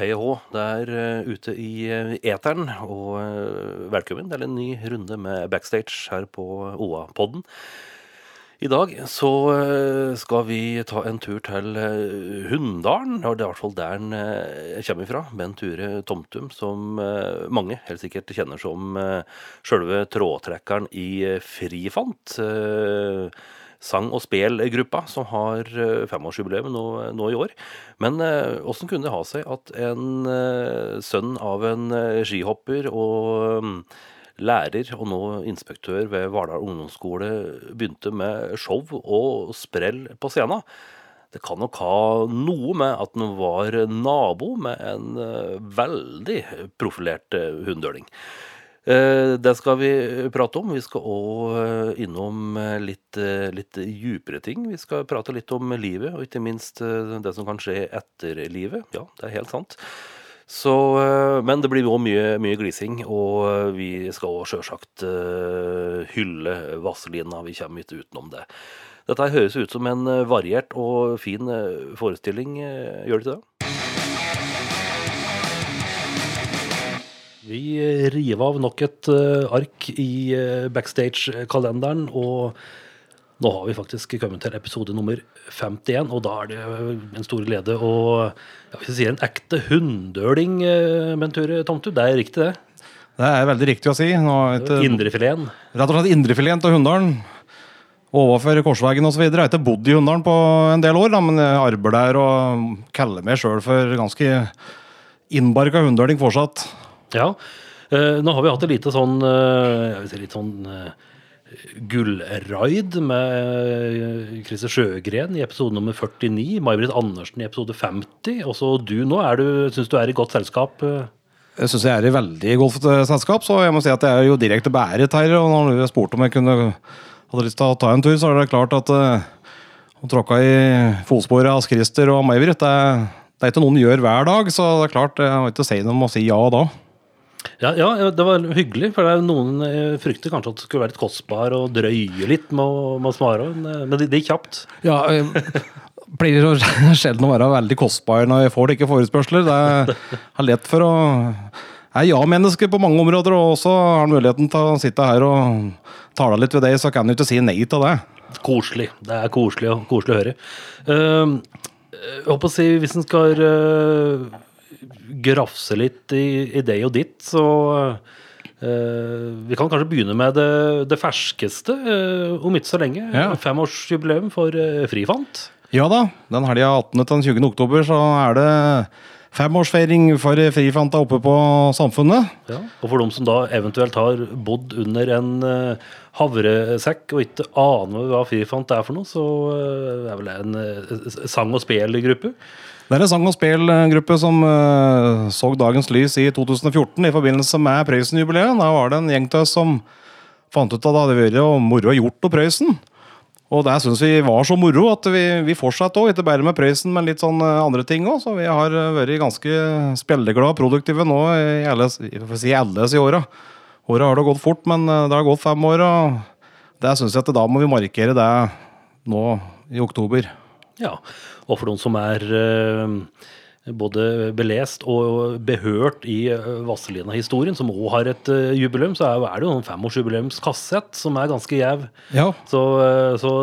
hei og hå der uh, ute i uh, eteren. Og uh, velkommen til en ny runde med backstage her på OA-podden. I dag så skal vi ta en tur til Hunndalen. Og det er i hvert fall der den kommer fra. Bent Ture Tomtum, som mange helt sikkert kjenner som sjølve trådtrekkeren i Frifant sang- og spelgruppa, som har eh, femårsjubileum nå, nå, i år. Men åssen eh, kunne det ha seg at en eh, sønn av en skihopper og mm, lærer og nå inspektør ved Vardal ungdomsskole begynte med show og sprell på scenen? Det kan nok ha noe med at han var nabo med en veldig profilert hunndøling. Eh, det skal vi prate om. Vi skal òg eh, innom eh, litt, litt djupere ting. Vi skal prate litt om livet, og ikke minst det som kan skje etter livet. Ja, det er helt sant. Så, men det blir òg mye, mye, glising, og vi skal òg sjølsagt hylle Vazelina. Vi kommer ikke utenom det. Dette høres ut som en variert og fin forestilling, gjør det ikke det? Vi river av nok et uh, ark i uh, backstage-kalenderen. Og nå har vi faktisk kommet til episode nummer 51, og da er det en stor glede å ja, hvis jeg sier en ekte hunndøling, uh, Benture Tomtu. Det er riktig, det? Det er veldig riktig å si. Indrefileten? Rett og slett indrefileten til Hunndalen. Overfor Korsvegen osv. Jeg har ikke bodd i Hunndalen på en del år, da, men jeg arbeider der og kaller meg sjøl for ganske innbarka hunndøling fortsatt. Ja. Uh, nå har vi hatt et lite sånn uh, si litt sånn uh, gullraid med Christer Sjøgren i episode nummer 49. May-Britt Andersen i episode 50. Og så du nå. Syns du er i godt selskap? Jeg syns jeg er i veldig godt selskap, så jeg må si at jeg er jo direkte bæret her. Og når du spurte om jeg kunne hadde lyst til å ta en tur, så er det klart at å tråkke i fotsporet av Christer og May-Britt, det, det, er ikke noen gjør hver dag. Så det er klart, jeg har ikke å si noe om å si ja da. Ja, ja, det var hyggelig. For det noen eh, frykter kanskje at det skulle være litt kostbar og drøye litt med å, med å svare. Eh, men det, det gikk kjapt. Ja, det pleier så sjelden å være veldig kostbar når jeg får slike forespørsler. Det er lett for å Jeg er ja-menneske på mange områder, og også har muligheten til å sitte her og tale litt ved deg, så kan du ikke si nei til det. Koselig. Det er koselig, koselig å høre. Uh, jeg håper å si, hvis en skal uh, grafse litt i, i det og ditt, så uh, Vi kan kanskje begynne med det, det ferskeste uh, om ikke så lenge. Ja. Femårsjubileum for uh, Frifant. Ja da. Den helga 18. til 20. oktober så er det femårsfeiring for Frifanta oppe på Samfunnet. Ja, og for dem som da eventuelt har bodd under en havresekk og ikke aner hva Frifant er for noe, så er vel det en sang- og spelgruppe. Det er en sang- og spillgruppe som uh, så dagens lys i 2014 i forbindelse med Prøysen-jubileet. Da var det en gjeng oss som fant ut at det hadde vært moro gjort på Prøysen. Og det syns vi var så moro at vi, vi fortsatte òg, ikke bare med Prøysen, men litt sånn uh, andre ting òg. Så vi har uh, vært ganske spilleglade og produktive nå i alle, si i åra. Året har det gått fort, men det har gått fem år, og det syns jeg at da må vi markere det nå i oktober. Ja, og for noen som er eh, både belest og behørt i eh, Vazelina-historien, som òg har et uh, jubileum, så er, det jo en femårsjubileumskassett som er ganske gjev. Ja. Så, så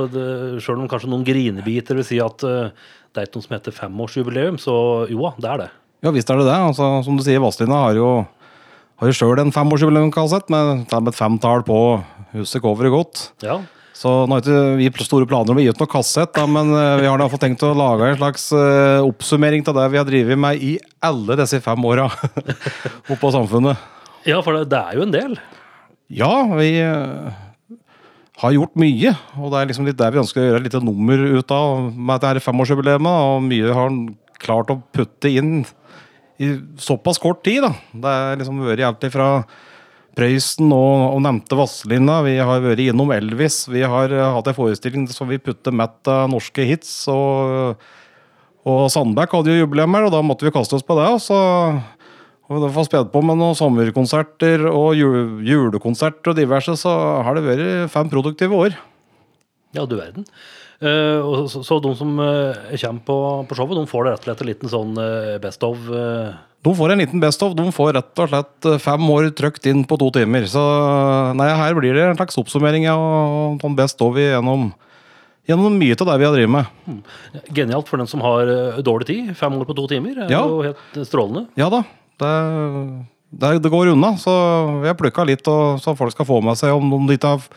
sjøl om kanskje noen grinebiter vil si at det er ikke noe som heter femårsjubileum, så jo det er det. Ja visst er det det. Altså, som du sier, Vazelina har jo har jo sjøl en femårsjubileumskassett med, med et femtall på huset coveret godt. Ja. Så nå har ikke vi store planer om å gi ut noe kassett, da, men eh, vi har da fått tenkt å lage en slags uh, oppsummering av det vi har drevet med i alle disse fem åra oppå Samfunnet. Ja, for det, det, er jo en del. Ja, vi uh, har gjort mye. Og det er liksom litt der vi ønsker å gjøre et lite nummer ut av med dette femårsjubileet. Og mye har han klart å putte inn i såpass kort tid. da. Det er liksom vært alt fra Prøysen og, og, nevnte Vazelina. Vi har vært innom Elvis. Vi har uh, hatt en forestilling som vi putter mett av norske hits. Og, og Sandberg hadde jo jubileum her, og da måtte vi kaste oss på det. Og så og vi får spedd på med noen sommerkonserter og julekonserter og diverse, så har det vært fem produktive år. Ja, du verden. Og så, så de som uh, kommer på, på showet, de får det rett og slett en liten sånn eh, best of. De får en liten best of. De får rett og slett fem år trykt inn på to timer. Så nei, her blir det en slags oppsummering av sånn best of gjennom, gjennom mye av det vi har drevet med. Genialt for den som har dårlig tid. Fem år på to timer er Ja. jo helt strålende. Ja da, det, det, det går unna. Så vi har plukka litt og, så folk skal få med seg om de ikke har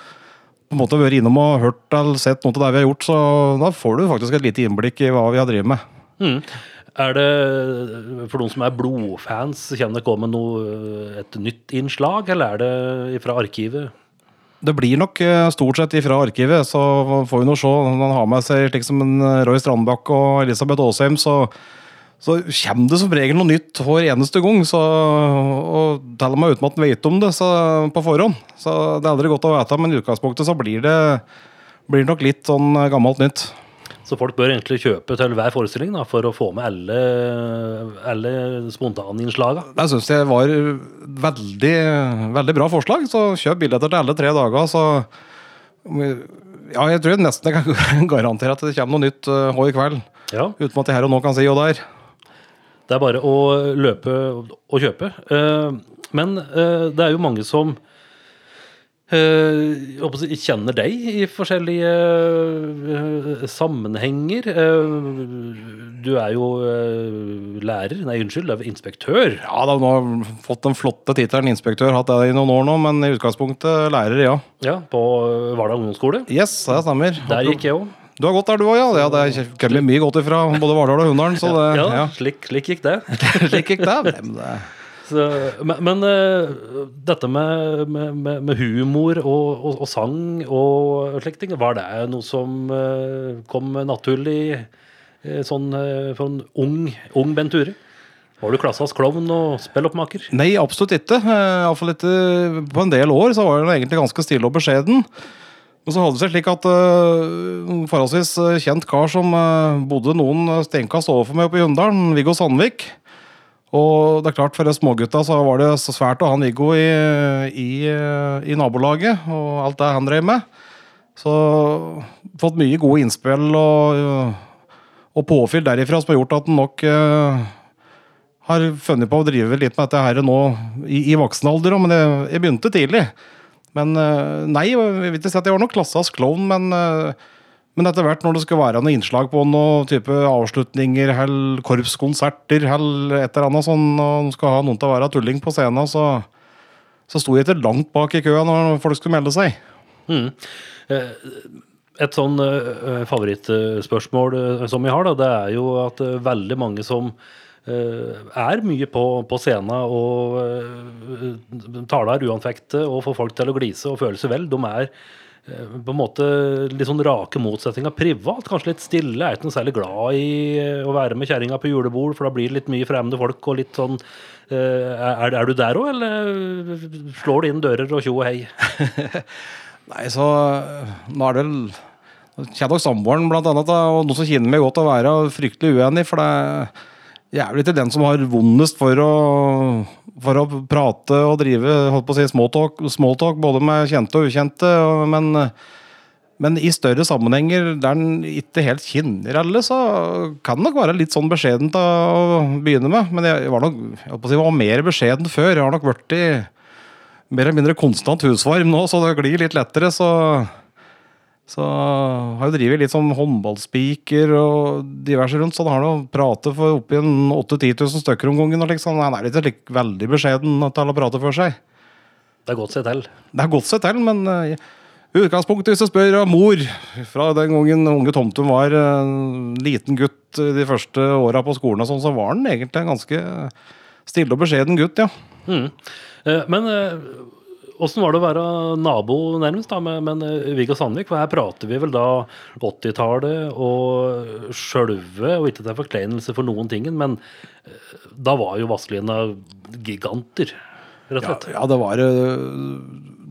på en måte vært innom og hørt eller sett noe av det vi har gjort. Så da får du faktisk et lite innblikk i hva vi har drevet med. Mm. Er det, For noen som er blodfans, kommer det komme noe, et nytt innslag, eller er det fra arkivet? Det blir nok eh, stort sett ifra arkivet, så får vi nå se. Når man har med seg slik som en Roy Strandbakk og Elisabeth Aasheim, så, så kommer det som regel noe nytt hver eneste gang. Så, og til og med uten at man vet om det så, på forhånd. Så det er aldri godt å vite, men i utgangspunktet så blir det blir nok litt sånn eh, gammelt nytt. Så folk bør egentlig kjøpe til hver forestilling da, for å få med alle, alle spontaninnslagene. Jeg syns det var veldig, veldig bra forslag. Så kjøp billetter til alle tre dager, så Ja, jeg tror nesten jeg kan garantere at det kommer noe nytt hver i kveld. Ja, Uten at jeg her og nå kan si og der. er. Det er bare å løpe og kjøpe. Eh, Men eh, det er jo mange som eh, kjenner deg i forskjellige sammenhenger. Du er jo lærer, nei unnskyld, du er inspektør. Ja, da, nå har fått den flotte tittelen inspektør, hatt det i noen år nå, men i utgangspunktet lærer, ja. Ja, på Vardal ungdomsskole. Yes, det stemmer. Der gikk jeg òg. Du har gått der, du òg, ja? ja. Det er mye godt ifra både Vardal og Hunndalen, så Ja, ja. Slik, slik gikk det. Slik gikk det. Så, men men uh, dette med, med, med, humor og, og, og sang og slike ting, var det noe som uh, kom naturlig uh, sånn for en ung, ung Bent Ture? Var du klassas klovn og spilloppmaker? Nei, absolutt ikke. Iallfall ikke på en del år så var jeg egentlig ganske stille og beskjeden. Men så hadde det seg slik at uh, forholdsvis eh, kjent kar som uh, bodde noen steinkast overfor meg oppe i Hunndalen, Viggo Sandvik. Og det er klart, for de smågutta så var det svært å ha en Viggo i, i, eh, i nabolaget og alt det han drev med. Så fått mye gode innspill og, og påfyll derifra som har gjort at han nok uh, har funnet på å drive litt med dette her nå i, i voksen alder, men jeg, jeg begynte tidlig. Men eh, nei, jeg vil ikke si at jeg var noen klassas klovn, men, eh, men etter hvert når det skulle være noen innslag på noen type avslutninger, eller korpskonserter, eller et eller annet sånn, og de skal ha noen til å være tulling på scenen, så, så sto jeg ikke langt bak i køa når folk skulle melde seg. Mm. Et sånn favorittspørsmål som vi har, da, det er jo at veldig mange som er mye på, på scenen og uh, taler uanfekte og får folk til å glise og føle seg vel, de er eh, på en måte litt sånn rake motsetninger privat. Kanskje litt stille. Er ikke noe særlig glad i eh, å være med kjerringa på julebord, for da blir det litt mye fremmede folk og litt sånn eh, er, er du der òg, eller slår du inn dører og tjo og hei? Nei, så nå er det vel Kjenner nok samboeren blant annet, og noen som kjenner meg godt å være fryktelig uenig, for det jeg er vel ikke den som har vondest for å, for å prate og drive holdt på å si, smalltalk, smalltalk både med kjente og ukjente, men, men i større sammenhenger der en ikke helt kjenner alle, så kan det nok være litt sånn beskjedent å begynne med. Men jeg var nok jeg si, var mer beskjeden før. Jeg har nok i mer eller mindre konstant husvarm nå, så det glir litt lettere. Så, så har jo drevet litt som håndballspiker og diverse rundt, så han har nå pratet for oppi en 8000-10 000 stykker om gangen. Liksom. Han er ikke slik veldig beskjeden til å prate for seg. Det er godt seg til. Det har gått seg til, men eh, i utgangspunktet, hvis du spør mor Fra den gangen unge Tomtum var en liten gutt de første åra på skolen, og sånn, så var han egentlig en ganske stille og beskjeden gutt, ja. Mm. Eh, Men eh, åssen var det å være nabo nærmest da, med, med eh, Viggo Sandvik? For her prater vi vel da 80-tallet og sjølve, og ikke til forkleinelse for noen ting, men eh, da var jo Vazelina giganter, rett og slett. ja det var eh,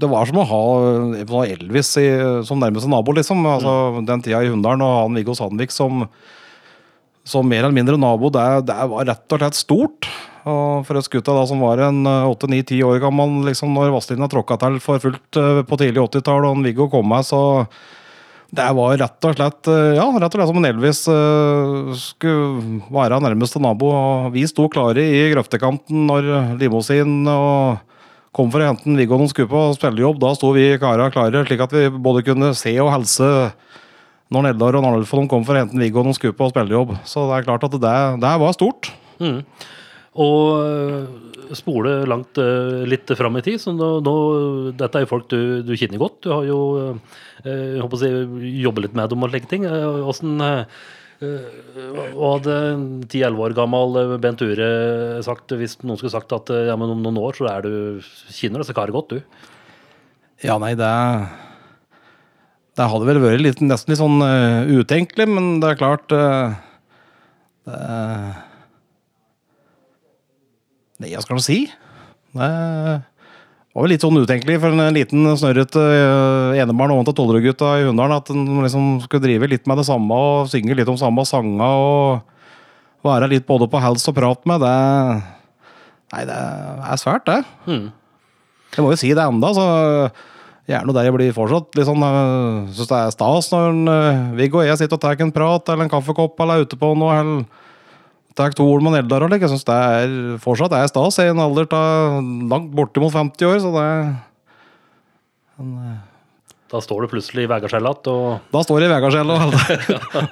Det var som å ha Elvis i, som nærmeste nabo, liksom. Altså, Den tida i Hunndalen og han Viggo Sandvik som, som mer eller mindre nabo, det, det var rett og slett stort. Og for oss gutta da som var en åtte-ni-ti år gammel liksom, når Vazelina tråkka til for fullt eh, på tidlig 80-tall og Viggo kom med, så Det var rett og slett eh, ja, rett og slett som en Elvis eh, skulle være nærmeste nabo. og Vi sto klare i grøftekanten når limousinen kom for å hente en Viggo og skulle på spillejobb. Da sto vi kara klare, slik at vi både kunne se og helse når Neldar og Arnulf kom for å hente en Viggo og skulle på spillejobb. Så det er klart at det, det var stort. Mm. Og øh, spole langt øh, litt fram i tid. Så nå, nå, dette er jo folk du, du kjenner godt. Du har jo øh, jeg håper å si, jobbet litt med dem og slike ting. Åssen hva hadde ti-elleve år gammel Bent Ure sagt hvis noen skulle sagt at ja, men om noen år så er du kjenner disse karene godt, du? Ja, nei, det Det hadde vel vært litt, nesten litt sånn uh, utenkelig, men det er klart uh, det Nei, hva skal man si? Det var vel litt sånn utenkelig for en liten snørrete uh, enebarn oventil Tollerud-gutta i Hunndalen at en liksom skulle drive litt med det samme og synge litt om samme sanger og være litt både på hals og prat med. Det Nei, det er svært, det. Mm. Jeg må jo si det enda, så gjerne der jeg blir fortsatt litt sånn uh, Syns det er stas når en, uh, Viggo og jeg sitter og tar en prat eller en kaffekopp eller er ute på noe. eller tar to Olman Eldar og Jeg syns det er fortsatt er stas i en alder av langt bortimot 50 år, så det en, Da står du plutselig i Vegarskjell igjen og Da står jeg i Vegarskjell og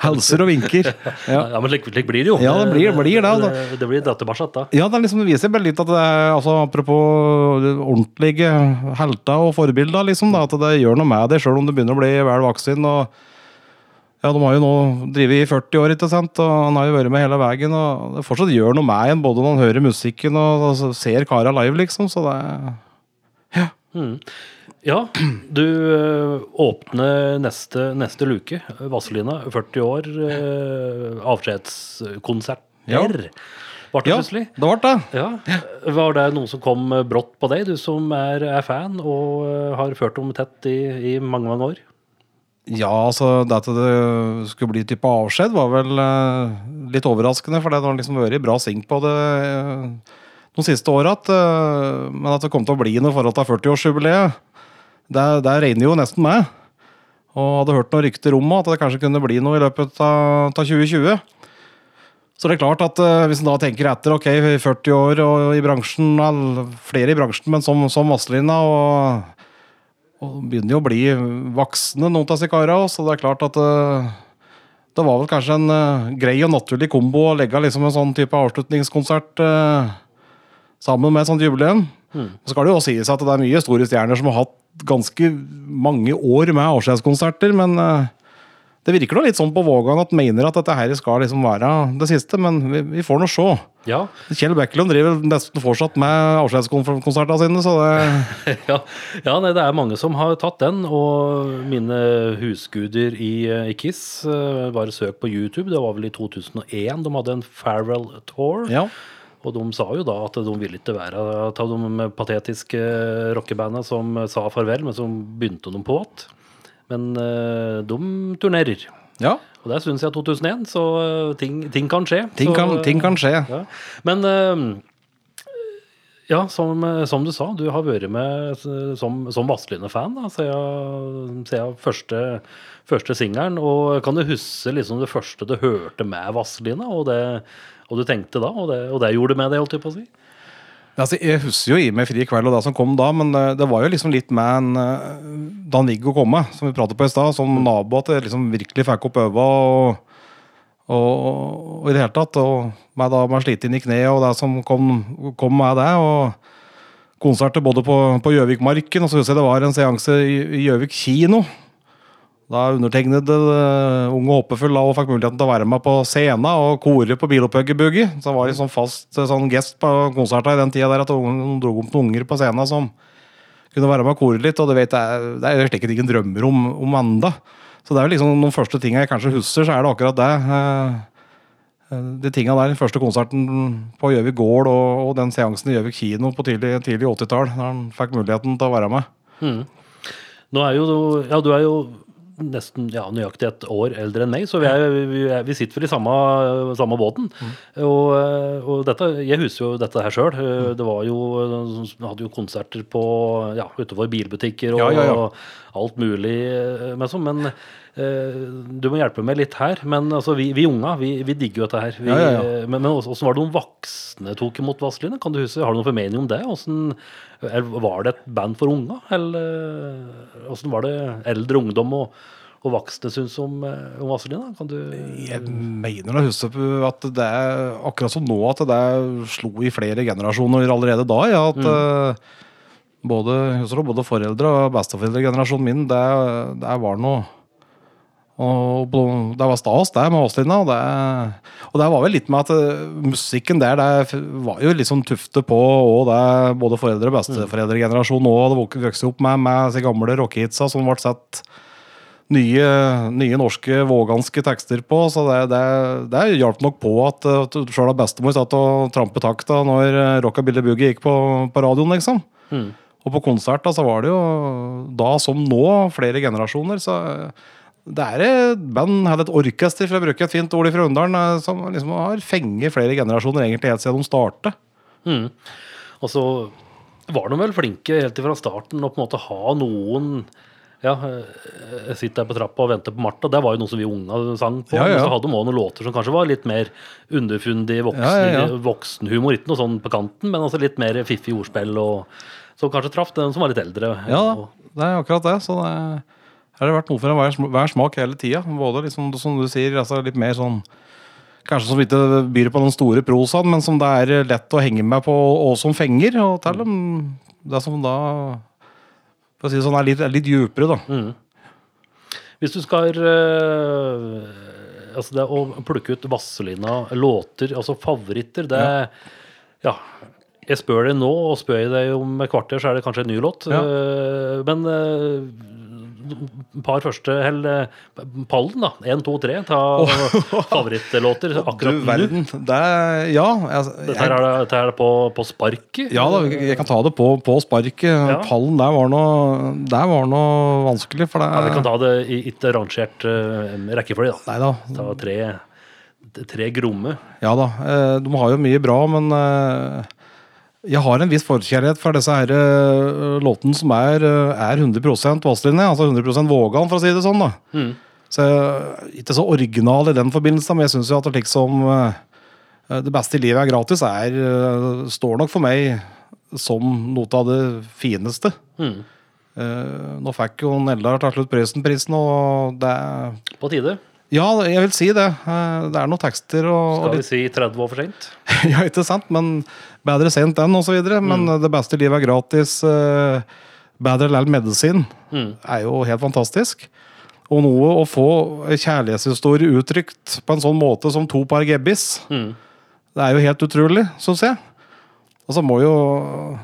hilser og vinker. Ja, ja men slik, blir det jo. Ja, det blir, blir det. Det, det blir datterbarsat, da. Ja, det, liksom, viser bare litt at det er altså, Apropos ordentlige helter og forbilder, liksom, da, at det gjør noe med det, sjøl om du begynner å bli vel voksen. og ja, De har jo nå drevet i 40 år, ikke sant? og han har jo vært med hele veien. og Det fortsatt gjør noe med en, både når han hører musikken og ser kara live, liksom. Så det Ja. Mm. Ja, du øh, åpner neste, neste luke. Vazelina, 40 år. Øh, avskjedskonsert ja. Ble det ja, plutselig? det ble det. Ja. Var det noe som kom brått på deg, du som er, er fan og øh, har ført dem tett i, i mange, mange år? Ja, altså det at det skulle bli type avskjed, var vel uh, litt overraskende. For det har liksom vært bra sink på det uh, de siste åra. Uh, men at det kom til å bli noe forhold til 40-årsjubileet, det, det regner jo nesten med. Og hadde hørt noen rykter om at det kanskje kunne bli noe i løpet av, 2020. Så det er klart at hvis en da tenker etter, ok, 40 år og i bransjen, flere i bransjen, men som, som Vazelina og og begynner jo å bli voksne, noen av disse kara. Så det er klart at eh, det var vel kanskje en uh, grei og naturlig kombo å legge liksom en sånn type avslutningskonsert uh, sammen med et sånt jubileum. Mm. Så skal det jo også sies at det er mye store stjerner som har hatt ganske mange år med avskjedskonserter, men uh, det virker nå litt sånn på Vågan at mener at dette her skal liksom være det siste, men vi, vi får nå se. Ja. Kjell Bekkelund driver nesten fortsatt med avskjedskonsertene sine, så det ja, ja nei, det er mange som har tatt den, og mine husguder i, i Kiss var Bare søk på YouTube, det var vel i 2001 de hadde en Farewell Tour. Ja. Og de sa jo da at de ville ikke være av de patetiske rockebanda som sa farvel, men som begynte de på igjen. Men uh, de turnerer. Ja. Og det er stund siden 2001, så uh, ting, ting, kan skje. Ting, så, kan, ting kan, skje. Ja. Men uh, ja, som, som, du sa, du har vært med som, som Vazelina-fan siden, siden første, første singelen. Og kan du huske liksom det første du hørte med Vazelina, og, og, du tenkte da, og det, og det gjorde med deg, holdt jeg på å si? Altså, jeg husker jo i meg Fri kveld og det som kom da, men det, det var jo liksom litt med en uh, Dan Viggo komme, som vi pratet på i stad, som nabo, at jeg liksom virkelig fikk opp øva. Og, og, og, i det hele tatt. Og meg da med slitt inn i kneet og det som kom, kom med det. og Konserter både på Gjøvikmarken, og så husker jeg det var en seanse i Gjøvik kino da undertegnede uh, unge håpefull og fikk muligheten til å være med på scenen og kore på Bilopphuggerboogie. Så var det sånn fast eh, sånn gest på konserter i den tida der at de dro opp noen unger på scenen som kunne være med og kore litt. Og det vet jeg, det er slik ingen drømmer om, om enda. Så det er jo liksom de første ting jeg kanskje husker, så er det akkurat det. Uh, de tinga der, den første konserten på Gjøvik gård og, og, den seansen i Gjøvik kino på tidlig, tidlig 80-tall, da han fikk muligheten til å være med. Mm. Nå er jo, ja, du er jo nesten ja, nøyaktig et år eldre enn meg, så vi, er, vi, er, vi sitter vel i samme, samme båten. Mm. Og, og, dette, jeg husker jo dette her sjøl. Mm. Det var jo hadde jo konserter på ja, utenfor bilbutikker og, ja, ja, og alt mulig. Men, så, men eh, Du må hjelpe meg litt her, men altså, vi, vi unga vi, vi digger jo dette her. Vi, Ja, ja, ja. eh, Men, men også- hvordan var det de voksne tok imot Vazelina? Kan du huske, Har du noen formening om det? Hvordan, var det et band for unga? Eller hvordan var det eldre ungdom og, og voksne syns om, eh, om Vazelina? Kan du Jeg mener å huske at det er akkurat som nå at det slo i flere generasjoner allerede da. Ja, at mm. både, både foreldre og besteforeldregenerasjonen min, det, det var noe og det var stas, det med Åslinda. Og det, og det var vel litt med at eh, musikken der det var jo liksom sånn tufte på og det både foreldre- og besteforeldregenerasjonen òg hadde vokst opp med, med de gamle rockehitsa som ble sett nye, nye norske våganske tekster på. Så det, det, det hjalp nok på at, at sjøl bestemor satt og trampet takta når eh, Rockabilly Boogie gikk på, på radioen, liksom. Mm. Og på konsert da, så var det jo da som nå flere generasjoner. Så det er et band, eller et orkester, for å bruke et fint ord fra Unndalen, eh, som liksom har fenget flere generasjoner egentlig helt siden de startet. Mm. Og så var de vel flinke helt fra starten å på en måte ha noen ja, jeg sitte der på trappa og vente på Martha. Det var jo noe som vi unga sang på. Ja, ja. Så hadde de også noen låter som kanskje var litt mer underfundig voksen, Ja, ja. voksenhumor. Ikke noe sånn på kanten, men altså litt mer fiffig ordspill, og, som kanskje traff den som var litt eldre. Ja, Og- det er akkurat det. Så det her har det vært noe for hver, hver smak hele tida. Både liksom, som du sier, altså litt mer sånn Kanskje som ikke byr på den store prosaen, men som det er lett å henge med på, og som fenger. Og til dem, det som da For å si det sånn, er litt, er litt djupere, da. Mm. Hvis du skal øh, Altså det å plukke ut Vazelina-låter, altså favoritter, det Ja. Jeg spør deg nå, og spør jeg deg om et kvarter, så er det kanskje en ny låt. Ja. Øh, men øh, par første Hell pallen, da. Én, to, tre. Ta favorittlåter akkurat Du nå. verden. Det er Ja. jeg, Dette her er, det- dette er det på, på sparket. Ja da, jeg kan ta det på, på sparket. Pallen der var noe, der var noe vanskelig, for det Ja, vi kan ta det i ikke rangert uh, rekkefølge, da. Nei da. Ta tre, tre gromme. Ja da. eh, De har jo mye bra, men eh, jeg har en viss forkjærlighet for disse her uh, låtene som er, uh, er 100% Vazelina, altså 100 Vågan, for å si det sånn. da. Mm. Så er Ikke så original i den forbindelse, men jeg syns at det liksom uh, Det beste i livet er gratis, er, eh, står nok for meg som noe av det fineste. Mm. Eh, nå fikk jo Eldar til slutt Prøysen-prisen, og det På tide. Ja, jeg vil si det. Eh, det er noen tekster og, Skal vi si 30 år for sent? ja, ikke sant? Men bedre sent enn, videre. Men det beste livet er gratis. eh, Bedre lell medisin Mm. er jo helt fantastisk. Og noe å få kjærlighetshistorie uttrykt på en sånn måte som to par gebbis, Mm. det er jo helt utrolig, syns jeg. Og så må jo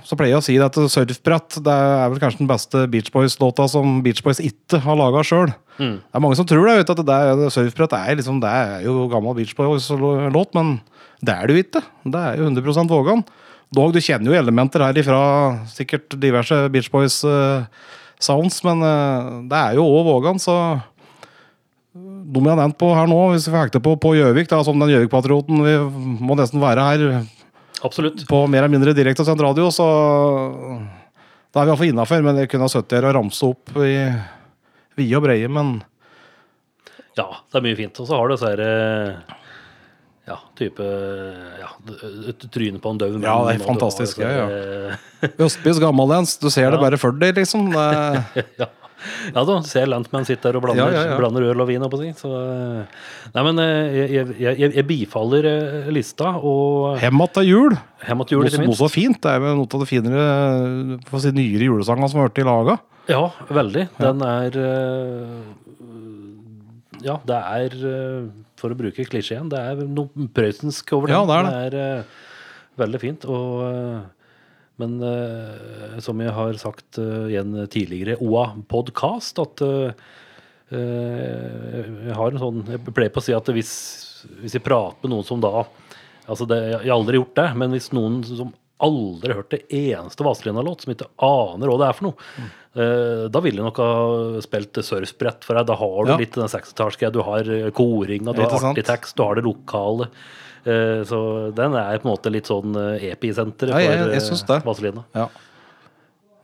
Så pleier jeg å si at surfbrett det er vel kanskje den beste Beach Boys-låta som Beach Boys ikke har laga sjøl. Mm. Det er mange som tror det, vet at det er, surfbrett er, liksom, det er jo gammel Beach Boys-låt, men det er det jo ikke. Det er jo 100 Vågan. Dog, du kjenner jo elementer her ifra sikkert diverse Beach Boys-sounds, men uh, det er jo òg Vågan, så de jeg har nevnt på her nå, hvis vi hekter på på Gjøvik, som den Gjøvik-patrioten Vi må nesten være her Absolutt. på mer eller mindre direkte sendt radio, så da er vi iallfall innafor. Men jeg kunne ha sittet her og ramse opp i vide og breie, men Ja, det er mye fint. Og så har du disse her eh, ja, type ja, Trynet på en mann. Ja, det er har fantastisk, disse ja, her, Østbys gammeldans, du ser det Ja. bare for deg, liksom. Ja. Ja, da, ser Lantman sitter der og blander, Ja, ja, blander øl og vin. oppå. Så, eh, nei, men eh, jeg, jeg, jeg, jeg bifaller eh, lista, og Hem att jul. Til jul, Noe, noe så fint. Det er jo noe av det finere, for å si, nyere julesangene som har vært i laga. Ja, veldig. Den er Ja, det er For å bruke klisjeen, det er noe prøysensk over den. Ja, det er det. det er veldig fint. Og, men uh, som jeg har sagt uh, i en tidligere OA-podkast, at eh, jeg har en sånn Jeg pleier på å si at hvis, hvis jeg prater med noen som da Altså det, jeg har aldri gjort det, men hvis noen som aldri hørt det eneste Vazelina-låt, som ikke aner hva det er for noe, eh, da ville jeg nok ha spilt surfbrett for deg. Da har du Ja. litt den 60-tallsgreia. Du har koringa, du har artig tekst, du har det lokale. Eh, så den er på en måte litt sånn eh, episenteret Ja, jeg- for jeg eh. Vazelina. Ja.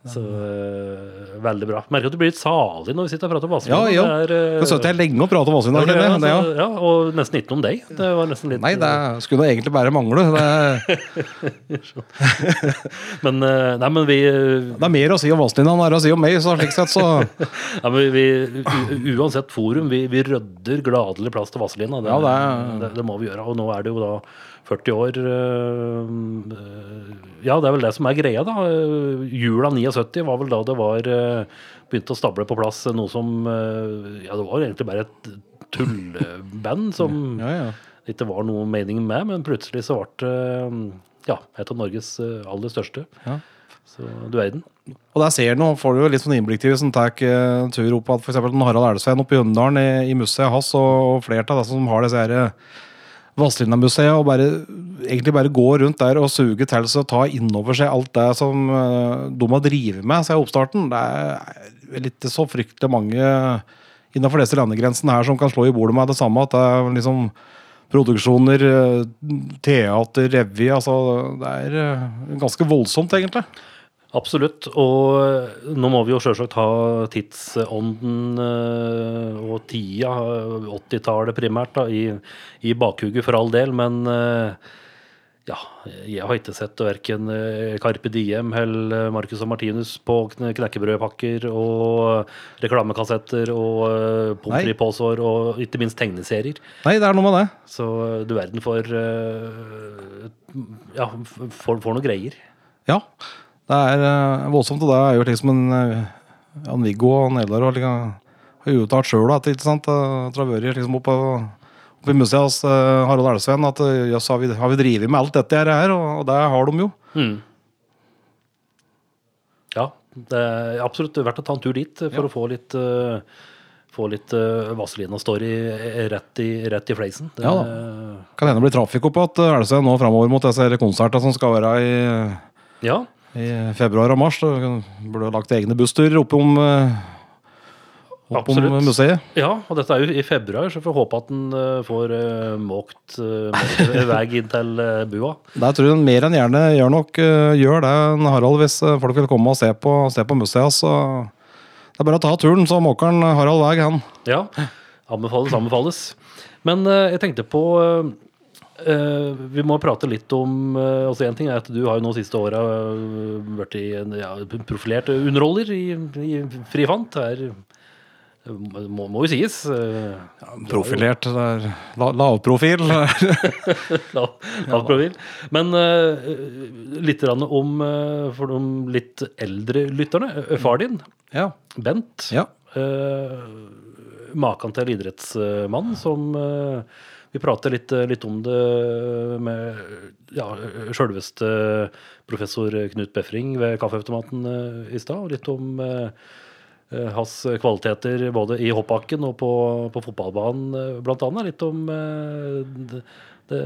Så eh, veldig bra. Merker at du blir litt salig når vi sitter og prater om Ja, Vazelina. ja. Det er, eh, Det satt jeg lenge og pratet om Vazelina. ja, jeg. Ja, ja. og nesten ikke noe om deg. Det var nesten litt Nei, det skulle da egentlig bare mangle. Men, eh, nei, men vi, det er mer å si om Vazelina enn å si om meg, så slik sett så ja, men vi Uansett forum, vi, vi rydder gladelig plass til Vazelina. Det, Ja, det det, det, må vi gjøre. Og nå er det jo da 40 år øh, øh, Ja, det er vel det som er greia, da. Jula 79 var vel da det var øh, begynte å stable på plass noe som øh, Ja, det var egentlig bare et tulleband som Ja, ja. ikke var noe mening med, men plutselig så ble det øh, ja, et av Norges aller største. Ja. Så du verden. Og der ser du, får du jo litt sånn innblikk til hvis en tar eh, en tur opp at f.eks. Harald Elvsveen oppe i Hunndalen i, i museet hans, og, og flere av som har disse her eh, Vazelina-museet, og bare, egentlig bare gå rundt der og suge til seg og ta innover seg alt det som eh, de har drevet med siden oppstarten. Det er vel ikke så fryktelig mange innenfor disse landegrensene her som kan slå i bordet med det samme. At det er liksom produksjoner, eh, teater, revy altså Det er eh, ganske voldsomt, egentlig. Absolutt. Og nå må vi jo sjølsagt ha tidsånden eh, og tida, eh, 80-tallet primært, da, i, i bakhugget for all del. Men eh, ja, jeg har ikke sett verken eh, Carpe Diem eller Marcus og Martinus på knekkebrødpakker og reklamekassetter og pommes frites-påsår og ikke minst tegneserier. Nei, det er noe med det. Så du verden for Ja, for, for noe greier. Ja, det er uh, voldsomt, og det er jo liksom en Jan-Viggo og Neldar og liksom, har jo uttalt sjøl at ikke sant, har vært liksom oppe, oppe i museet hos uh, Harald Elvsveen at eh, jøss, har, vi, har vi drevet med alt dette her, og, og det har de jo. Mm. Ja, det er absolutt verdt å ta en tur dit for Ja. å få litt uh, få litt uh, Vazelina-story rett, i- rett i fleisen. Det, Ja Kan hende det blir trafikk oppe at eh, Elvsveen nå framover mot disse konsertene som skal være i, ja, i februar og mars. Da burde ha lagt egne bussturer opp om, opp om museet. ja, og dette er jo i februar, så vi får håpe at en uh, får uh, måkt vei inn til bua. Der tror jeg en mer enn gjerne gjør nok eh, gjør det, Harald, hvis eh, folk vil komme og se på, se på museet. Så det er bare å ta turen, så måker Harald vei, han. Ja, anbefales, anbefales. Men jeg tenkte på uh, Vi må prate litt om uh, altså En ting er at du har jo nå siste åra uh, vært i en ja, profilert underholder i, i Frifant. Det må, må jo sies. Uh, Profilert. Det er Lavprofil. lavprofil. lav, lav. Men litt om for de litt eldre lytterne. Far din, ja. Bent. ja. Maken til idrettsmann som Vi prater litt, litt om det med ja, sjølveste professor Knut Befring ved Kaffeautomaten i stad. Og litt om hans kvaliteter både i hoppbakken og på, på fotballbanen, blant annet. Litt om det, det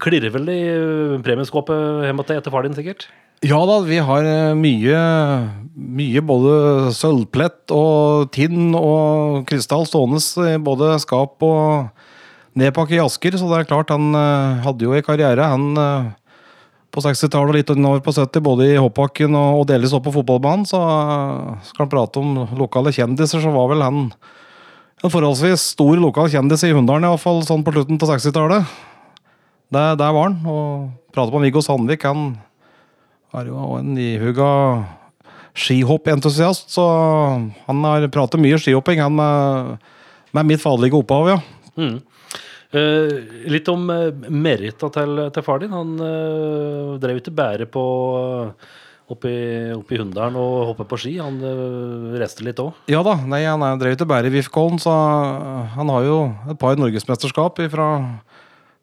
klirrer vel i premieskåpet hjemme etter far din, sikkert? Ja da, vi har eh, mye, mye både sølvplett og tinn og krystall stående i både skap og nedpakke i asker, så det er klart han eh, hadde jo i karriere, han eh, på 60-tallet og litt innover på 70, både i hoppbakken og, delvis opp på fotballbanen, så skal han prate om lokale kjendiser, så var vel han en forholdsvis stor lokal kjendis i Hunndalen, iallfall sånn på slutten av 60-tallet. Der, var han, og prate på Viggo Sandvik, han er jo en ihuga skihoppentusiast, så han har pratet mye skihopping, han med, med mitt faderlige opphav, ja. Mm. Eh, litt om uh, merita til, til far din. Han eh, drev ikke bare på uh, oppe i, oppe i Hunndalen og hoppet på ski. Han uh, reiste litt òg. Ja da, nei, han er drev ikke bare i VIF-kollen, så han har jo et par norgesmesterskap fra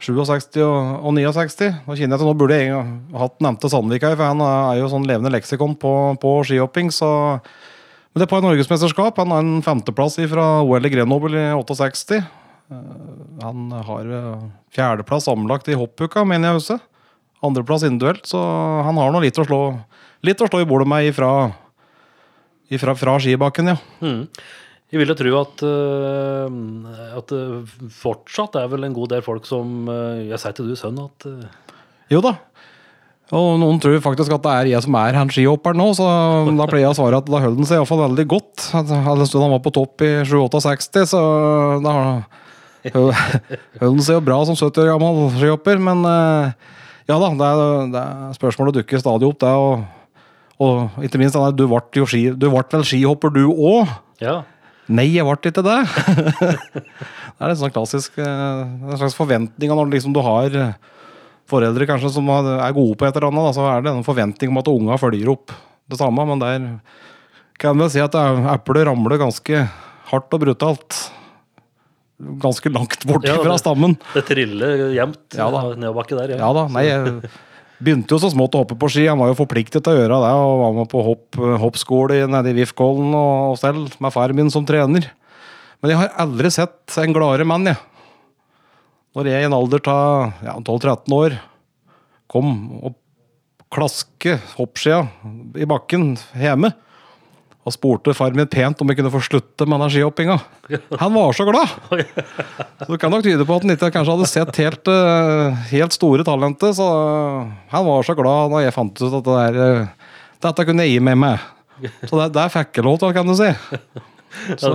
67 og, og 69. Nå kjenner jeg at nå burde jeg ha hatt nevnte Sandvik her, for han er jo sånn levende leksikon på, på skihopping, så Men det er et par norgesmesterskap. Han har en femteplass fra OL i Grenoble i 68. Eh, Han har eh, fjerdeplass sammenlagt i hoppuka, mener jeg også. Andreplass individuelt, så han har nå litt å slå Litt å slå i bordet med ifra, ifra fra skibakken, ja. Mm. Jeg vil jo tro at, uh, at det fortsatt er vel en god del folk som uh, Jeg sier til du, sønn, at Jo da. Og noen tror faktisk at det er jeg som er han skihopperen nå, så da pleier jeg å svare at da holder han seg iallfall veldig godt. All stund han var på topp i 67, så da holder han seg jo bra som 70 år gammel skihopper. Men eh, ja da, det, er, det er spørsmålet dukker stadig opp, det. Og, og ikke minst, du ble vel skihopper du òg? Ja. Nei, jeg ble ikke det. det er en sånn klassisk eh, en slags forventning når liksom du har foreldre kanskje som er gode på et eller annet, da, så er det en forventning om at unga følger opp det samme. Men der kan vi si at eplet ramler ganske hardt og brutalt. Ganske langt bort Ja, fra stammen. Det triller jevnt Ja nedoverbakke der. Ja da, nei, jeg begynte jo så smått å hoppe på ski. Han var jo forpliktet til å gjøre det, og var med på hopp, hoppskole nede i Vifkollen og selv, med far min som trener. Men jeg har aldri sett en gladere mann, jeg. Når jeg i en alder av ja, 12-13 år kom og klaske hoppskia i bakken hjemme, og spurte far min pent om jeg kunne få slutte med energihoppinga. Han var så glad! Så det kan nok tyde på at han ikke kanskje hadde sett helt, eh, helt store talentet. Så han var så glad da jeg fant ut at det der, eh, dette kunne jeg gi med meg. Så det, det er til, kan du si. Så,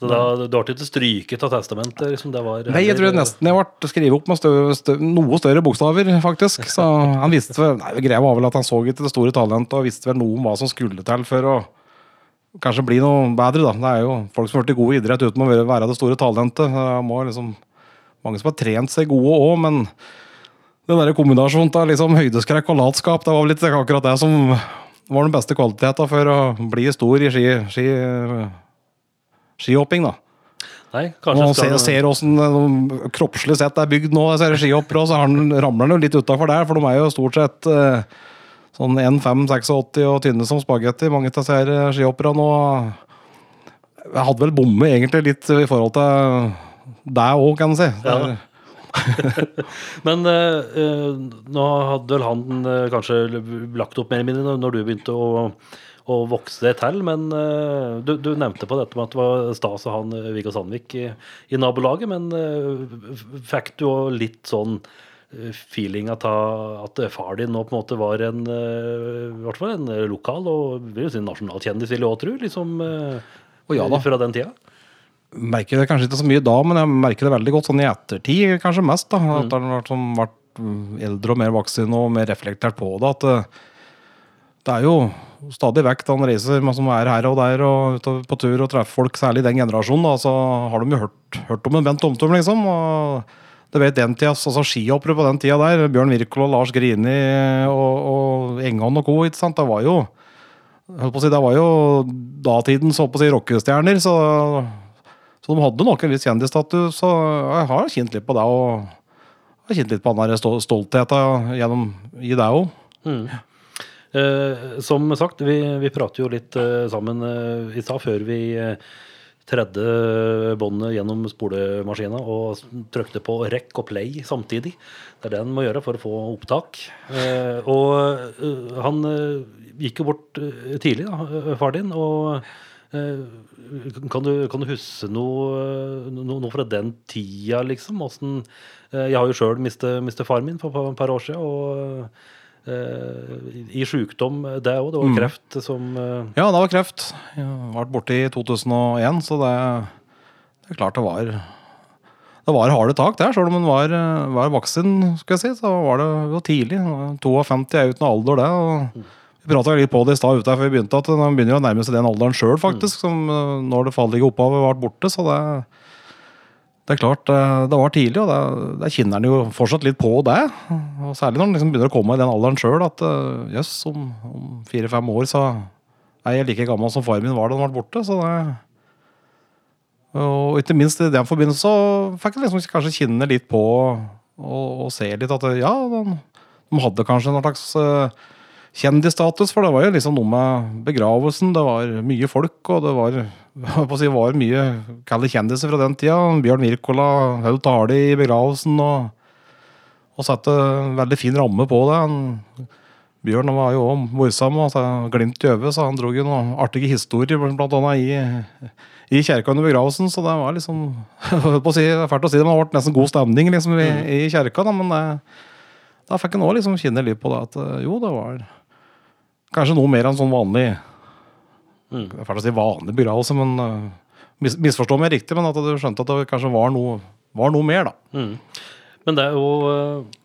Så da, du har ikke stryket av testamentet? Liksom, det var, nei, jeg tror nesten jeg ble skrevet opp med stø, stø, noe større bokstaver, faktisk. Så han visste vel Nei, Greia var vel at han så ikke det store talentet og visste vel noe om hva som skulle til for å kanskje bli noe bedre, da. Det er jo folk som har blitt gode i idrett uten å være det store talentet. Det må liksom Mange som har trent seg gode òg, men den der kombinasjonen av liksom høydeskrekk og latskap, det var vel litt akkurat det som var den beste kvaliteten for å bli stor i ski, ski, skihopping, da. Nei, Og kanskje ser, skal, ser hvordan kroppslig sett er bygd nå, disse her skihoppere, og så ramler han jo litt utafor der, for de er jo stort sett eh, sånn 1,5-86 og tynne som spagetti, mange av disse eh, skihopperne nå. Jeg hadde vel bommet egentlig litt i forhold til deg òg, kan du si. Det er- Men eh, eh, nå hadde vel han eh, kanskje lagt opp mer eller mindre når du begynte å, å vokse til, men eh, du, du nevnte på dette med at det var stas å ha han, eh, Viggo Sandvik i, i nabolaget, men eh, fikk du òg litt sånn feeling av at far din nå på en måte var en, i hvert fall en lokal og vil jo si nasjonal kjendis, vil jeg òg tro, liksom, eh, ja fra den tida? merker det kanskje ikke så mye da, men jeg merker det veldig godt sånn i ettertid, kanskje mest. da, At han har vært, vært mm, eldre og mer voksen og mer reflektert på det. At det, er jo stadig vekk han reiser som er her og der og på tur og treffer folk, særlig den generasjonen, da, så har de jo hørt, hørt om en Bent Omtum, liksom. og det vet den tida, altså Skihoppere på den tida der, Bjørn Wirkola, Lars Grini og, og Engan og co. det var jo holdt på å si, Det var jo datidens holdt på å si, rockestjerner, så så de hadde nok en viss kjendisstatus, og jeg har kjent litt på det. Og har kjent litt på den der stoltheten gjennom i det òg. Eh, som sagt, vi, vi prater jo litt eh, sammen eh, i stad før vi eh, tredde båndet gjennom spolemaskina og trykte på rekk og play samtidig. Det er det en må gjøre for å få opptak. Eh, og eh, han eh, gikk jo bort eh, tidlig, da, eh, far din. og eh, kan du, kan du huske noe, noe, noe fra den tida, liksom? Hvordan, eh, jeg har jo sjøl mistet far min for et par år siden. og eh, i sjukdom, det òg. Det var kreft som eh, Ja, det var kreft. Jeg ble borte i 2001, så det, det er klart det var Det var harde tak der, selv om en var, var voksen, skal jeg si. Så var det jo tidlig. 52 er uten alder, det. og vi prata litt på det i stad før vi begynte, at man begynner å nærme seg den alderen sjøl, faktisk. Som eh, når det fallige opphavet ble borte. Så det, det er klart, eh, det var tidlig, og det, det kjenner han jo fortsatt litt på det. Og særlig når han liksom begynner å komme i den alderen sjøl, at jøss, yes, om, om fire-fem år så er jeg like gammel som far min var da han ble borte. Så det Og ikke minst i den forbindelse så fikk jeg liksom kanskje kjenne litt på og, og se litt at ja, de, de hadde kanskje en slags eh, kjendisstatus, for det var jo liksom noe med begravelsen. Det var mye folk, og det var, si, var mye kalde kjendiser fra den tida. Bjørn Wirkola holdt tale i begravelsen og, og satte veldig fin ramme på det. Han, Bjørn var jo også morsom og glimt i øyet, så han dro jo noen artige historier, blant annet i, i kjerka under begravelsen. Så det var liksom på å si, fælt å si det, men det ble nesten god stemning liksom, i, i kjerka. Da, men det, da fikk en òg liksom kjenne litt på det at eh, jo, det var kanskje noe mer enn sånn vanlig Mm. Det er fælt å si vanlig begravelse, men uh, mis, misforstå meg riktig, men at du skjønte at det kanskje var noe, var noe mer, da. Mm. Men det er jo uh,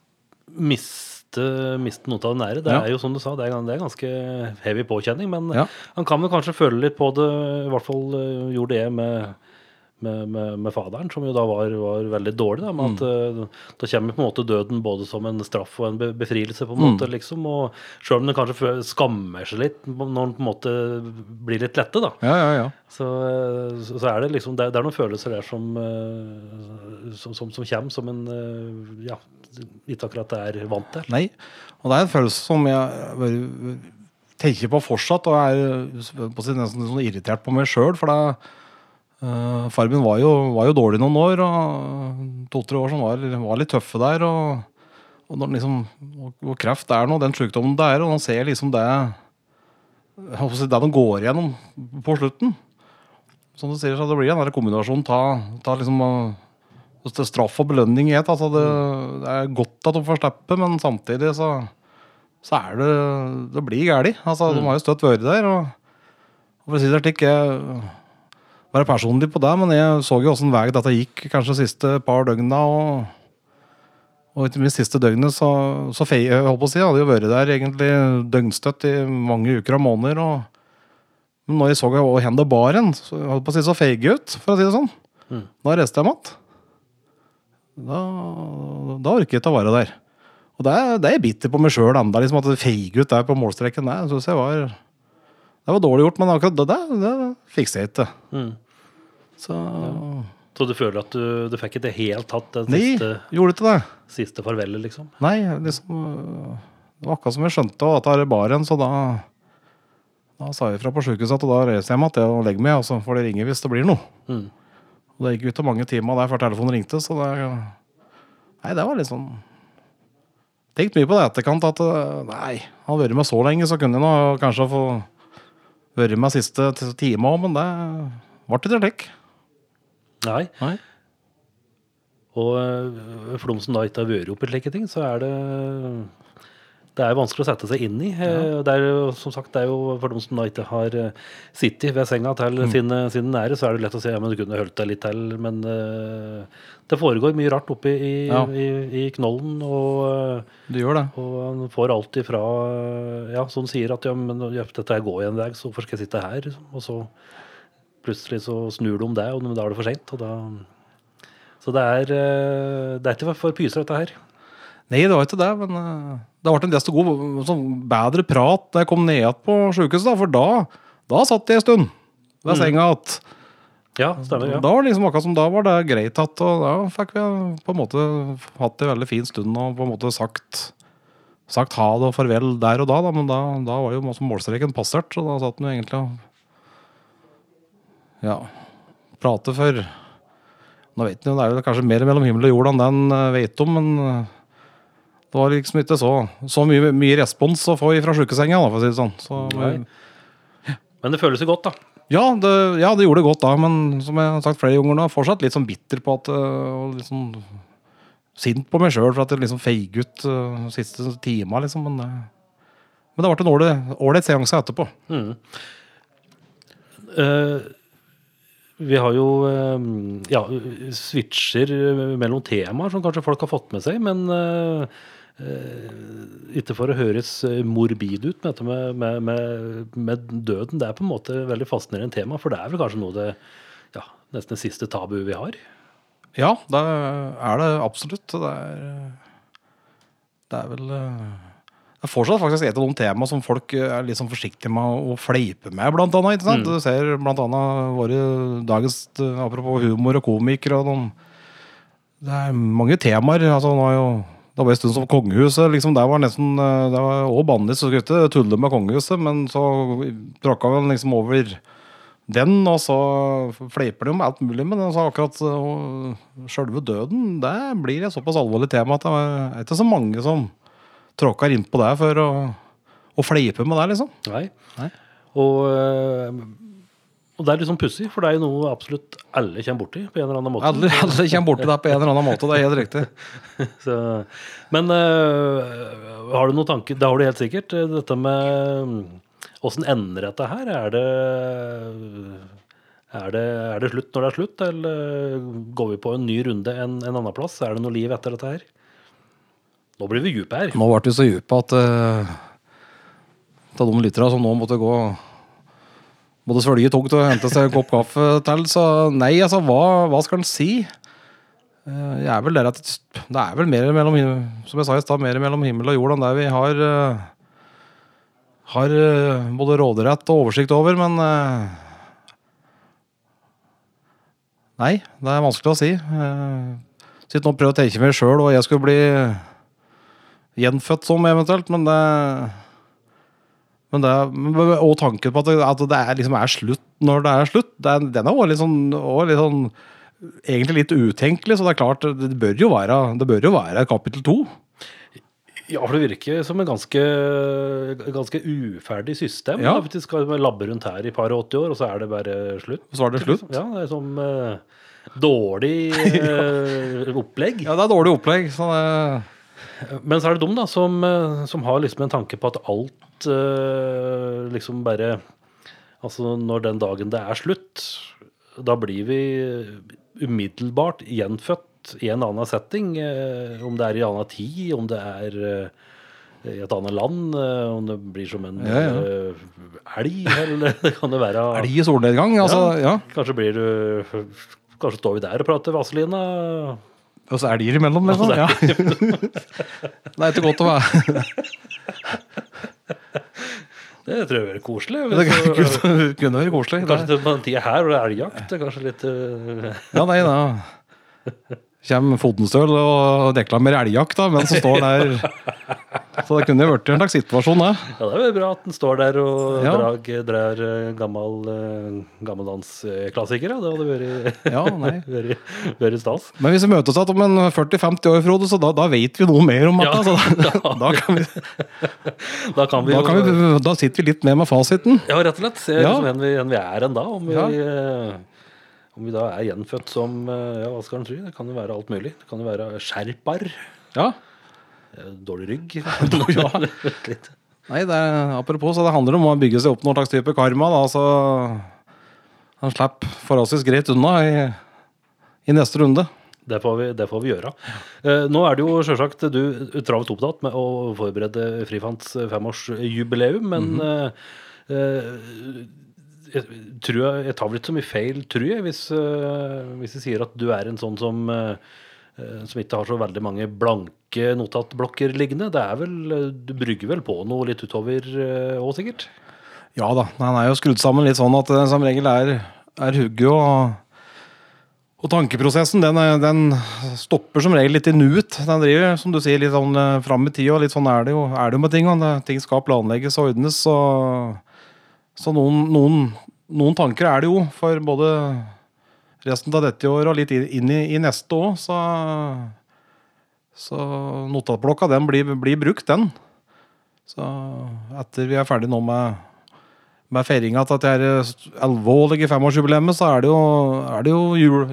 miste, miste noe av det nære. Det Ja. er jo som du sa, det er, det er ganske heavy påkjenning. Men Ja. han kan vel kanskje føle litt på det, i hvert fall uh, gjorde det med, med, med, med faderen, som jo da var, var veldig dårlig. Da, med at uh, Da kommer på en måte døden både som en straff og en befrielse, på en måte, liksom. Og selv om den kanskje skammer seg litt når den på en måte blir litt lette, da. Ja, ja, ja. Så, eh, så er det liksom det det er noen følelser der som, eh, som, som, som kommer som en eh, Ja, ikke akkurat er vant til. Nei. Og det er en følelse som jeg tenker på fortsatt, og er på nesten sånn irritert på meg sjøl. For det, uh, Farmen var jo, var jo dårlig noen år, og to-tre år som var, var litt tøffe der. Og, og liksom, og, og kreft er nå den sykdommen det er, og man ser liksom det det de går igjennom på slutten. Som du sier, så det blir en kombinasjon ta, ta liksom uh, er straff og belønning i ett. Altså det, det er godt at de får slippe, men samtidig så, så er det Det blir galt. Altså, De har jo støtt vært der. Og, og for å si det slik, jeg være personlig på det, men jeg så jo åssen vei dette gikk kanskje de siste par døgna. Og, og ikke minst siste døgnet, så, så fei, jeg holdt på å si, jeg hadde jo vært der egentlig døgnstøtt i mange uker og måneder. og men når jeg så hvor det bar hen, så jeg holdt på å si så feige ut, for å si det sånn. Mm. Da reiste jeg meg igjen. Da, da orker jeg ikke å være der. Og det er, det er jeg bitter på meg sjøl ennå, liksom at det feiger ut der på målstreken. Det synes jeg var Det var dårlig gjort, men akkurat det, det, det fikser jeg ikke. Mm. Så Så du føler at du, du fikk ikke helt tatt det Nei, siste, det. siste farvelet, liksom? Nei, liksom Det var akkurat som jeg skjønte at det bar en, så da Da sa jeg fra på sjukehuset at da reiser jeg meg igjen og legger meg, og så får de ringe hvis det blir noe. Mm. Og det gikk ut av mange timer der før telefonen ringte, så det Nei, det var litt sånn Tenkt mye på det i etterkant at nei, han har vært med så lenge, så kunne jeg nå kanskje få vært med siste time òg, men det ble ikke slik. Nei. Nei. Og eh, for de som da ikke har vært oppi slike ting, så er det det er vanskelig å sette seg inn i. Ja. Det er jo, som sagt, det er jo for dem som da ikke har eh, sittet ved senga til Mm. sine, sine nære, så er det lett å si ja, men du kunne holdt deg litt til. Men uh, det foregår mye rart oppe i, Ja. i, i knollen. Og, eh, Du gjør det. og han får alt ifra Ja, som sier at ja, men dette går en vei, så hvorfor skal jeg sitte her? Liksom? Og så plutselig så snur de om det, og da er det for seint. Så det er, eh, det er ikke for pyser, dette her. Nei, det var ikke det, men eh, det ble en desto god, sånn bedre prat da jeg kom ned igjen på sjukehuset, for da, da satt jeg en stund ved senga igjen. Ja, stemmer. ja. Da var det liksom akkurat som da var det greit at, og da fikk vi på en måte hatt en veldig fin stund og på en måte sagt sagt ha det og farvel der og da, da men da, da var jo målstreken passert, så da satt en egentlig og ja, prate for Nå vet jo, det er jo kanskje mer mellom himmel og jord enn den eh, vet om, men eh, det var liksom ikke så, så mye, mye respons å få fra sjukesenga, for å si det sånn. Så, ja. Men det føles jo godt, da. ja det, ja, det gjorde det godt da, men som jeg har sagt flere ganger nå, fortsatt litt sånn bitter på at og litt sånn Sint på meg sjøl for at det liksom feig ut uh, siste tima, liksom. Men, det- men det ble en ålreit- seanse etterpå. Mm. Eh, vi har jo eh, ja, switcher mellom temaer som kanskje folk har fått med seg, men eh, eh, ikke for å høres morbid ut, med, med, med, med døden, det er på en måte veldig fascinerende tema, for det er vel kanskje noe det ja, nesten det siste tabuet vi har. Ja, det er det absolutt. Det er, det er vel er fortsatt faktisk et av de temaene som folk øh, er litt sånn forsiktige med å fleipe med, blant annet. Ikke sant? Du ser blant annet våre dagens øh, Apropos humor og komikere og noen Det er mange temaer. altså nå er jo det var en stund som kongehuset. liksom, Der var nesten, øh, det var også bannlyst, så skulle ikke tulle med kongehuset. Men så tråkka vi liksom over den, og så fleiper de om alt mulig. Men altså akkurat sjølve døden, det blir et såpass alvorlig tema at det er ikke så mange som tråkker inn på det for å, å fleipe med det, liksom. Nei. Nei. Og eh, Og det er litt sånn pussig, for det er jo noe absolutt alle kommer borti på en eller annen måte. Alle, alle kommer borti deg på en eller annen måte, det er helt riktig. Så, men øh, har du noen tanker? Det har du helt sikkert. øh, Dette med Åssen ender dette her? Er det, er, det, er det slutt når det er slutt, eller går vi på en ny runde en, en annen plass? Er det noe liv etter dette her? Nå blir vi dype her. Nå ble vi så dype at uh, av de lytterne som nå måtte gå både svølge tungt og hente seg en kopp kaffe til, så nei, altså, hva, hva skal en si? Uh, jeg er vel der at det er vel mer mellom, som jeg sa i stad, mer mellom himmel og jord enn det vi har uh, har eh, både råderett og oversikt over, men eh, Nei, det er vanskelig å si. Sitter nå og prøver å tenke meg sjøl hva jeg skulle bli gjenfødt som, eventuelt, men det men det, og tanken på at det, at det er, liksom er slutt når det er slutt, det er, den er også litt sånn, også litt sånn Egentlig litt utenkelig, så det er klart det bør jo være, det bør jo være kapittel to. Ja, for det virker som en ganske, ganske uferdig system. Ja. Da, vi skal labbe rundt her i par og 80 år, og så er det bare slutt. Så er det slutt. Ja, det er som uh, dårlig uh, opplegg. Ja, det er dårlig opplegg. Så det, Men så er det de da, som, eh, som har liksom en tanke på at alt uh, liksom bare Altså når den dagen det er slutt, da blir vi umiddelbart gjenfødt i en annen setting. Uh, Om det er i en annen tid, om det er uh, i et annet land, om det blir som en Ja, ja. elg, eller det kan det være elg i solnedgang, altså. Ja. Kanskje blir du Kanskje står vi der og prater Vazelina. Og så elger imellom, liksom. Ja. det er ikke godt å være Det tror jeg er koselig. Det kunne kunne vært koselig. Kanskje det på den tida her hvor det er elgjakt. Kanskje litt øh, Ja, nei, da Kjem Fotenstøl og deklamerer elgjakt, da, mens han står der. Så det kunne jo vært en slags situasjon, det. Ja, det er jo bra at den står der og Ja. drag, drar øh, gammel, øh, gammeldansklassiker. Ja. Det hadde vært, Ja, vært, vært stas. Men hvis vi møtes igjen om en 40-50 år, Frode, så da, da vet vi noe mer om Ja, da, da- da, kan vi, Da kan vi da, kan vi, da sitter vi litt mer med fasiten. Ja, rett og slett. Ser Ja. liksom, vi, hvor vi er enn da. Om vi, om vi da er gjenfødt som Ja, hva skal en tro? Det kan jo være alt mulig. Det kan jo være skjerpar. Ja. Øh, Dårlig rygg. Ja. Nei, er, apropos, så det handler om å bygge seg opp noen slags type karma, da, så han slipper forholdsvis greit unna i, i neste runde. Det får vi, det får vi gjøre. Eh, nå er det jo selvsagt du travelt opptatt med å forberede Frifants femårsjubileum, men eh, eh, jeg, tror jeg, jeg tar vel ikke så mye feil, tror jeg, hvis, eh, hvis jeg sier at du er en sånn som eh, eh, som ikke har så veldig mange blanke notatblokker liggende. Det er vel, eh, Du brygger vel på noe litt utover òg, sikkert? Ja da, Den er jo skrudd sammen litt sånn at det som regel er, er hugget og, og tankeprosessen, den, den stopper som regel litt i nuet. Den driver, som du sier, litt sånn eh, fram i tid, og litt sånn er det jo, er det jo med ting. det- Ting skal planlegges og ordnes, så, så noen, noen, noen tanker er det jo for både resten av dette året og litt inn i, i neste òg, så så notatblokka den blir, blir brukt, den. Så etter vi er ferdig nå med, med feiringa til dette alvorlige femårsjubileet, så er det jo, er det jo jul...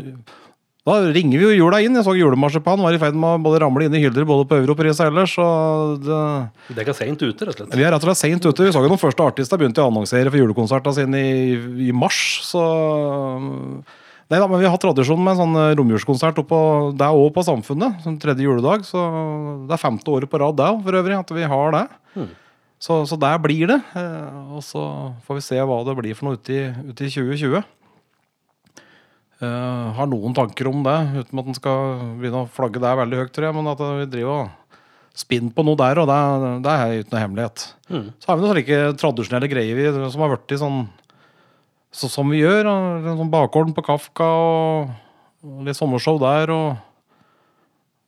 Da ringer vi jo jula inn. Jeg så julemarsipan var i ferd med å både ramle inn i hyller både på Europris og ellers. Så det, Dere er seint ute, rett og slett. vi er rett og slett seint ute. Vi så jo de første artistene begynte å annonsere for julekonsertene sine i, i mars. Så Nei da, men vi har tradisjon med en sånn eh, romjulskonsert oppå, det er òg på Samfunnet. Sånn tredje juledag. Så det er femte året på rad, det for øvrig, at vi har det. Så, så der blir det. eh, Og så får vi se hva det blir for noe ute i, ute i 2020. Uh, har noen tanker om det, uten at en skal begynne å flagge det veldig høyt, tror jeg. Men at vi driver og spinner på noe der, og det, det er uten noe hemmelighet. Så har vi noen slike tradisjonelle greier vi, som har blitt sånn så, som vi gjør. en Sånn bakgården på Kafka og, litt sommershow der. og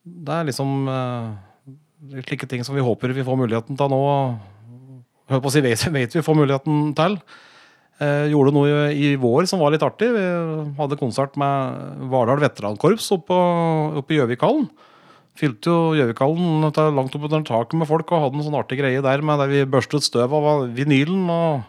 Det er liksom eh, slike ting som vi håper vi får muligheten til nå. Hør på å si vet, vet vi får muligheten til. Eh, gjorde noe i, vår som var litt artig. Vi hadde konsert med Vardal veterankorps oppe i Gjøvikhallen. Fylte jo Gjøvikhallen langt opp under taket med folk og hadde en sånn artig greie der med der vi børstet støv av vinylen og,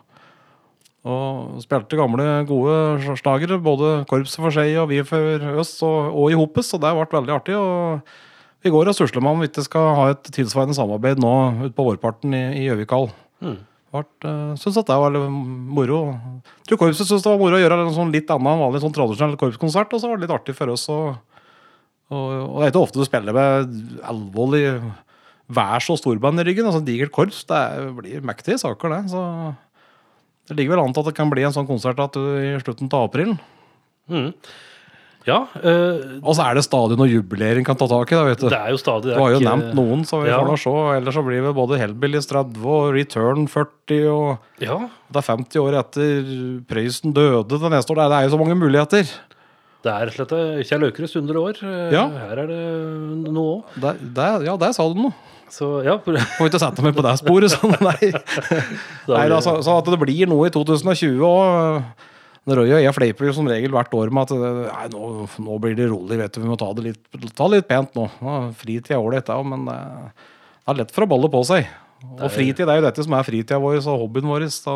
Og spilte gamle, gode slagere. Både korpset for seg og vi for oss, og, og i hopes. Og det ble veldig artig. og Vi går og susler med om vi ikke skal ha et tilsvarende samarbeid nå utpå vårparten i Gjøvikal. Mm. Uh, Syns at det var moro. Jeg tror korpset syntes det var moro å gjøre en sånn litt annen enn vanlig sånn tradisjonell korpskonsert. Og så var det litt artig for oss Og, og, og det er ikke ofte du spiller med alvorlig vær så storband i ryggen. altså Digert korps. Det blir mektige saker, det. Så det ligger vel an til at det kan bli en sånn konsert at du, i slutten av april. Mm. Ja, øh, Og så er det stadig noe jubileering kan ta tak i. Da, vet du. det er jo stadig Du har jo ikke- nevnt noen, så vi Ja. får nå se. Ellers så blir det både Hellbillies 30 og Return 40. og Ja, Det er 50 år etter Prøysen døde det neste år. Det er jo så mange muligheter. Det er rett og slett Kjell Aukrust 100 år. Eh, Ja. Her er det noe òg. Ja, der sa du noe. Så ja. Får ikke sette meg på det sporet. Sånn, nei. nei da, så, så at det blir noe i 2020 òg. Roy og jeg fleiper jo som regel hvert år med at nei, nå, nå blir det rolig. vet du, Vi må ta det litt, ta litt pent nå. Fritid er ålreit, ja, men eh, det er lett for å balle på seg. Og fritid er jo dette som er fritida vår og hobbyen vår. Så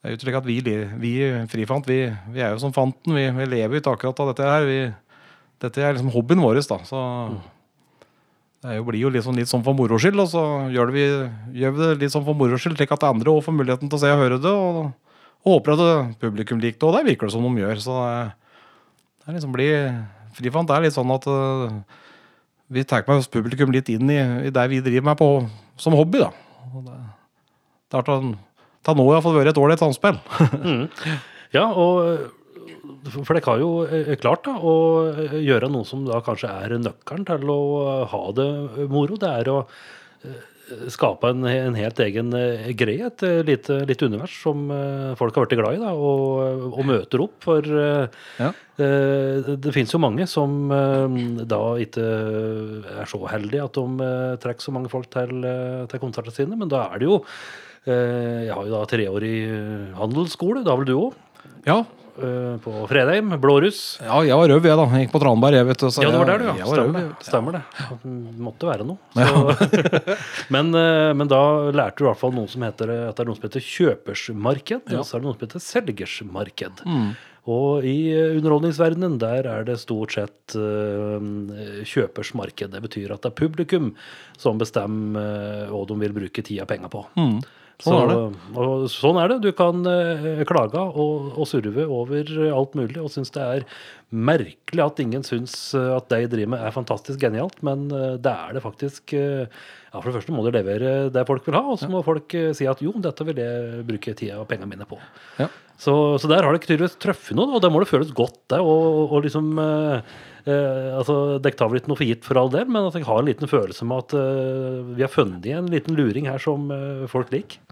det er jo slik at vi, vi frifant, vi, vi er jo som fanten. Vi, vi lever ikke akkurat av dette her. Vi, dette er liksom hobbyen vår. da, så... Det er jo, blir jo sånn, litt sånn for moro skyld, og så gjør, det vi, gjør vi det litt sånn for moro skyld, slik at andre også får muligheten til å se og høre det. Og, og håper at det, publikum liker det, og det virker det som de gjør. Så det, det er liksom blir Frifant det er litt sånn at uh, vi tar med oss publikum litt inn i, i det vi driver med på, som hobby. da. Og det, det har til, har nå iallfall vært et ålreit samspill. ja, og For dere har jo eh, klart da, å eh, gjøre noe som da kanskje er nøkkelen til å eh, ha det moro. Det er å skape en, en helt egen greie, et lite, lite univers som folk har blitt glad i, da, og, og møter opp. For Ja. det, det finnes jo mange som da ikke er så heldige at de trekker så mange folk til, til konsertene sine, men da er det jo Jeg har jo da treårig eh, handelsskole, det har vel du òg? Ja, På Fredheim, Blåruss. ja, jeg var røv, jeg, da. Jeg gikk på Tranberg, jeg, vet du. så Ja, det var der, du, ja. Stemmer, røv, det. Stemmer det. Det måtte være noe. Så. men, eh, men da lærte du i hvert fall noe som heter, at det er noe som heter kjøpersmarked, og så er det noe som heter selgersmarked. Og i eh, underholdningsverdenen der er det stort sett uh, kjøpersmarked. Det betyr at det er publikum som bestemmer uh, hva de vil bruke tida og penga på. Sånn er det. Så, og sånn er det. Du kan eh, klage og, og surve over alt mulig og synes det er merkelig at ingen syns eh, at det jeg driver med er fantastisk genialt, men eh, det er det faktisk. eh, ja, For det første må du levere det folk vil ha, og så må folk eh, si at jo, dette vil jeg bruke tida og pengene mine på. Ja. Så, så der har det tydeligvis truffet noe, og det må det føles godt, det. Og, og liksom eh, eh, altså, Dere tar vel ikke noe for gitt for all del, men at jeg har en liten følelse med at eh, vi har funnet en liten luring her som eh, folk liker.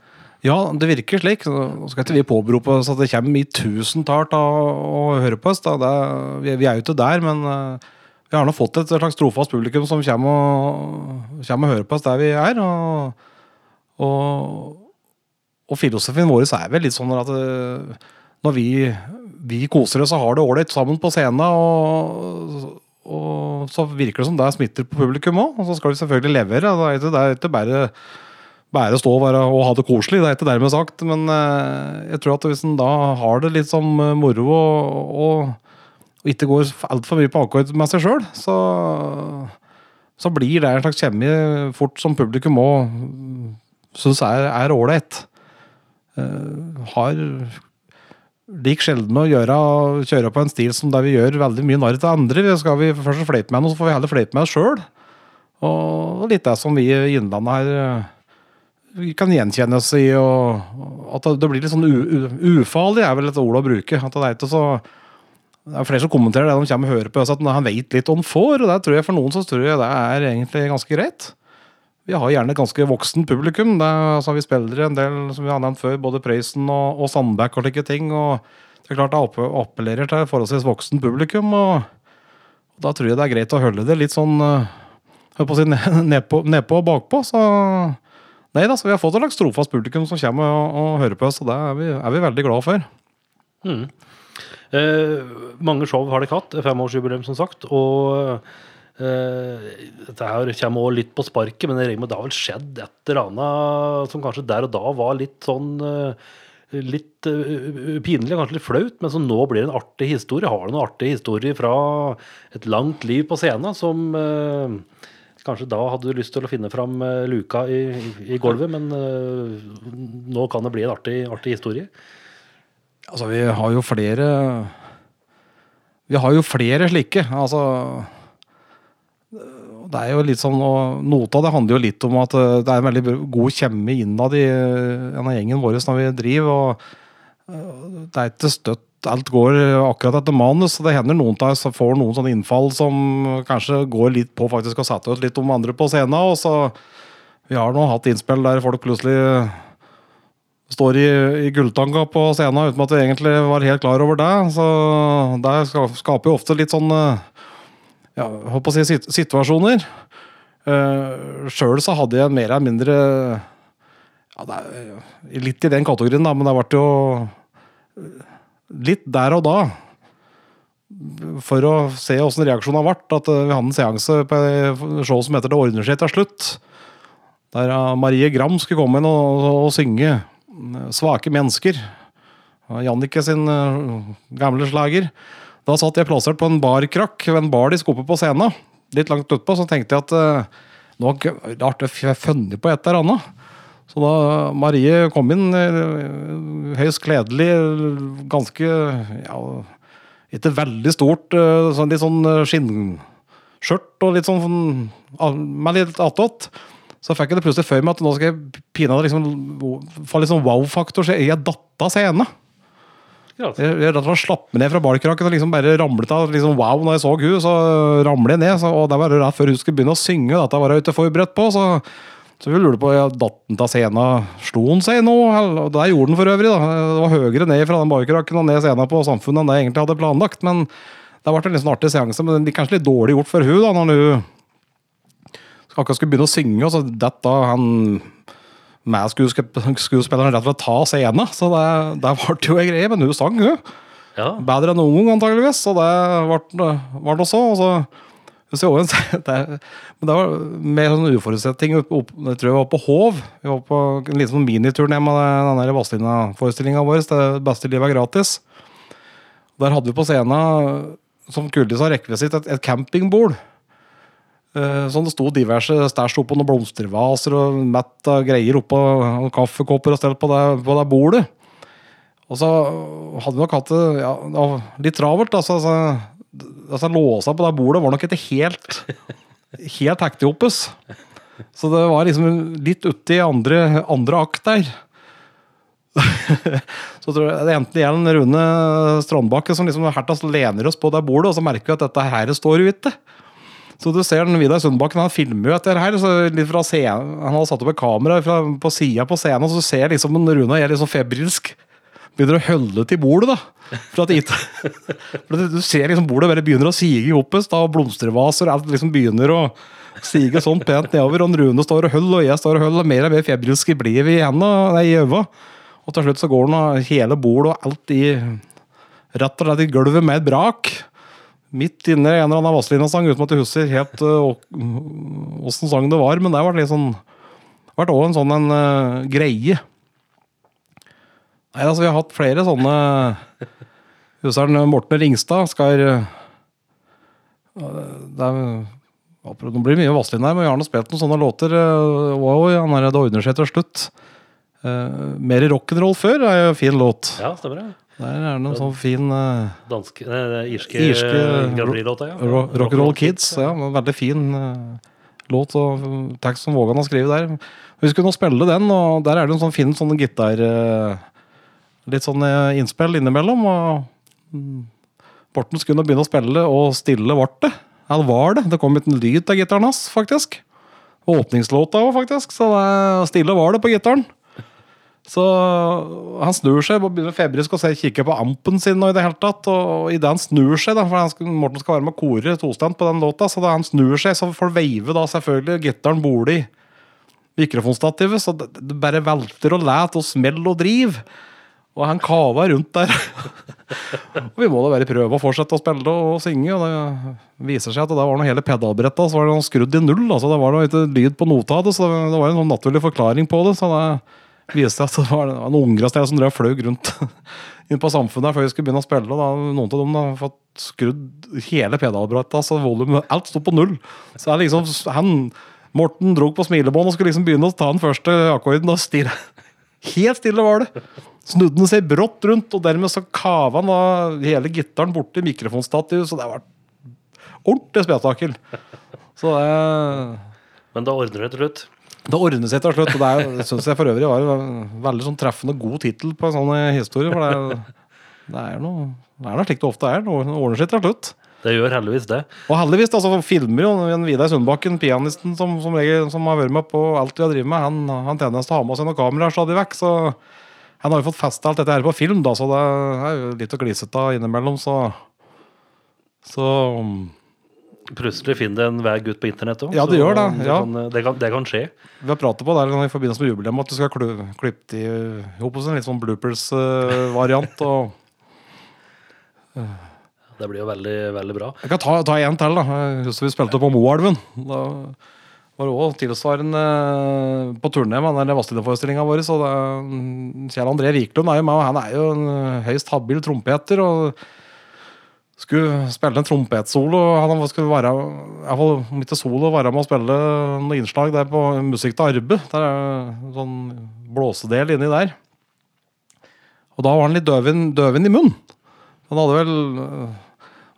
Ja, det virker slik. Nå skal ikke vi påberope oss at det kommer i tusentall å høre på oss. Det, vi, vi er jo ikke der, men eh, vi har nå fått et slags trofast publikum som kommer og, kommer og hører på oss der vi er. Og, og, og filosofien vår er vel litt sånn at eh, når vi, vi koser oss og har det ålreit sammen på scenen, og, og så virker det som det smitter på publikum òg. Og så skal vi selvfølgelig levere. Det er ikke, det er ikke bare bare stå og, være, og ha det koselig, det er ikke dermed sagt. Men eh, jeg tror at hvis en da har det litt som eh, moro og, og, og ikke går altfor mye på akkord med seg sjøl, så, så blir det en slags kjemi fort som publikum òg syns er ålreit. Uh, har lik sjelden å gjøre, kjøre på en stil som der vi gjør veldig mye narr til andre. Vi skal vi først fleipe med noe, så får vi heller fleipe med oss sjøl. Og litt det som vi i Innlandet her eh, vi kan gjenkjenne oss i. Og at det blir litt sånn ufarlig, er vel et ord å bruke. At det er ikke så det er flere som kommenterer det de kommer og hører på at han vet litt han får. og det tror jeg For noen så tror jeg det er egentlig ganske greit. Vi har gjerne et ganske voksen publikum. Er, altså, vi spiller en del som vi har nevnt før, både Prøysen og, og Sandbæk og slike ting. og det er klart det appe- appellerer til forholdsvis voksen publikum. og, og Da tror jeg det er greit å holde det litt sånn eh, hør på å si, nedpå ned og bakpå. så Nei da, så vi har fått et slags trofast publikum som kommer og, og hører på oss, og det er vi, er vi veldig glad for. Eh, mange show har dere hatt, femårsjubileum som sagt. Og eh, dette her kommer også litt på sparket, men det regner med det har vel skjedd et eller annet som kanskje der og da var litt sånn eh, litt eh, pinlig, kanskje litt flaut, men som nå blir en artig historie. Har du noen artig historie fra et langt liv på scenen som eh, Kanskje da hadde du lyst til å finne fram eh, luka i, i, gulvet, men eh, nå kan det bli en artig, artig historie. Altså, vi har jo flere Vi har jo flere slike. Altså Det er jo litt sånn og Nota det handler jo litt om at eh, det er en veldig god kjemme innad i eh, en av gjengen vår når vi driver. og eh, Det er ikke støtt alt går akkurat etter manus. så Det hender noen av oss får noen sånne innfall som kanskje går litt på faktisk å sette ut litt om andre på scenen. og så Vi har nå hatt innspill der folk plutselig står i, i gulltanga på scenen uten at vi egentlig var helt klar over det. Så det skaper jo ofte litt sånn ja, håper å si situasjoner. Uh, Sjøl så hadde jeg mer eller mindre ja, er, Litt i den kategorien, da, men det ble jo eh, litt der og da. For å se åssen reaksjonen har vært. At eh, vi hadde en seanse på show som heter Det ordner seg til slutt. Der Marie Gram skulle komme inn og, og synge 'Svake mennesker'. Jannicke sin gamle slager. Da satt jeg plassert på en barkrakk ved en bar de skulle på scenen. Litt langt utpå, så tenkte jeg at eh, nå er det artig funnet på et eller annet. Så da Marie kom inn, eh, høyst kledelig, ganske ja, ikke veldig stort, sånn litt sånn eh, skinnskjørt og litt sånn Men med litt attåt. Så fikk jeg det plutselig for meg at nå skal jeg pinadø liksom få litt sånn wow-faktor. Så jeg datt av scenen. Akkurat. Jeg, jeg jeg slapp meg ned fra barkrakken og liksom bare ramlet av. liksom Wow, når jeg så hun, så ramlet jeg ned. Så, og det var rett før hun skulle begynne å synge. Dette var jeg ikke forberedt på. Så, så vi lurte på ja, datt den av scenen. Slo han seg nå? Og Det gjorde den for øvrig. da. Det var høyere ned fra den barkrakken og ned scenen på Samfunnet enn det jeg egentlig hadde planlagt. Men det ble en litt sånn artig seanse. Men det kanskje litt dårlig gjort for hun da, når hun akkurat skulle begynne å synge, og så dette... han med skuespilleren rett fra å ta scenen. Så det, det ble jo ei greie, men hun sang, hun. Ja. Bedre enn noen gang, antageligvis. Så det ble ble det også. Og så, så men det var mer sånn uforutsett ting. Jeg tror jeg var på Hov. Vi var på en liten sånn minitur ned med den Vazelina-forestillinga vår. Det beste livet er gratis. Der hadde vi på scenen, som Kuldis har rekvisitt, et, et campingbord. Eh, Sånn det sto diverse stæsj oppå noen blomstervaser og mett greier oppå og kaffekopper og stelt på det, på det bordet. Og så hadde vi nok hatt det ja, litt travelt. Altså, altså, altså Låsa på det bordet var nok ikke helt helt hektig oppes. Så det var liksom litt uti andre, andre akt der. så tror jeg det enten gjelder Rune Strandbakke som liksom hertast lener oss på det bordet, og så merker vi at dette her står jo ikke. Så du ser den Vidar Sundbakken, han filmer jo dette her. Litt fra scenen, han har satt opp et kamera fra, på sida på scenen, og så ser liksom Runa er liksom febrilsk. Begynner å hølle til bordet, da. For at for at du ser liksom bordet bare begynner å sige da, og blomstervaser, alt liksom begynner å sige sånn pent nedover. Og Rune står og holder, og jeg står og holder, og mer og mer febrilsk blir vi i i øva. Og til slutt så går den hele bordet og alt i rett og slett i gulvet med et brak. Midt inne en eller annen Vazelina-sang, uten at jeg husker helt uh, sang det var. Men det har vært litt sånn ble òg en sånn en uh, greie. Nei, altså Vi har hatt flere sånne Huseren Morten Ringstad skal uh, Det er det blir mye Vazelina her, men vi har nå spilt noen sånne låter. Wow, han er, det ordner seg til slutt. Mer rock'n'roll før er jo en fin låt. ja, stemmer det. Der er det noen sånn fin uh, Danske, nei, er irske, Irske Grand Prix-låta, ja. Ro- Rock'n'Roll Kids. Ja, ja, veldig fin uh, låt og tekst som Vågan har skrevet der. Vi skulle nå spille den, og der er det en sånn fin sånn gitar uh, Litt sånn innspill innimellom. Og um, Borten skulle nå begynne å spille, og stille ble det. Det var det. Det kom litt en lyd av gitaren hans, faktisk. Åpningslåta òg, faktisk. Så det, stille var det på gitaren. Så han snur seg og begynner febrilsk å se, kikke på ampen sin. Og i det hele tatt, og idet han snur seg, da, for skal, Morten skal være med og kore tostand på den låta, så da han snur seg, så får veive da selvfølgelig gitaren bolig mikrofonstativet, så det, det bare velter og let og smeller og driv. Og han kava rundt der. og vi må da bare prøve å fortsette å spille og synge. Og det viser seg at det var noe hele pedalbrettet så var det noe skrudd i null. Altså det var noe ikke lyd på nota av det, så det var en sånn naturlig forklaring på det. Så det viste at det var noen unger av som drev fløy rundt inn på samfunnet før vi skulle begynne å spille. da Noen av dem har fått skrudd hele pedalbrettet, så volumet alt sto på null. Så jeg liksom, han, Morten dro på smilebånd og skulle liksom begynne å ta den første akkorden. og stirre. Helt stille var det. Snudde han seg brått rundt, og dermed så kava han da hele gitaren borti mikrofonstativet. Så det var ordentlig spetakkel. Så det Men da ordner det til slutt. Det ordner seg til slutt. og Det er- syns jeg for øvrig var en veldig sånn treffende god tittel på en sånn historie. For det, det er noe det er noe slik det ofte er. Det ordner seg til slutt. Det gjør heldigvis det. Og heldigvis altså, filmer jo en Vidar Sundbakken, pianisten som, som, regel, som har vært med på alt vi har drevet med, han, han tjener til å ha med seg noen kameraer stadig vekk. Så han har jo fått festa alt dette her på film, da, så det er jo litt å glise av innimellom. Så, så Plutselig finner det en vei ut på internett òg. Ja, det gjør det, Det, ja. kan, det, kan, det kan skje. Vi har pratet på det i forbindelse med jubileet at du skal klippe i ihop hos en litt sånn bloopers-variant. og Det blir jo veldig, veldig bra. Jeg kan ta, ta en til. da. Jeg husker vi spilte på Moelven. Da var det òg tilsvarende på turné med den Vazelina-forestillinga vår. Så det, Kjell André Wiklund er jo med, og han er jo en høyst habil trompeter. og skulle spille en trompetsolo. Han skulle være, fall om ikke solo, være med å spille noen innslag der på Musikk til arbeid. Det er en sånn blåsedel inni der. Og da var han litt døven i munnen. Han hadde vel øh,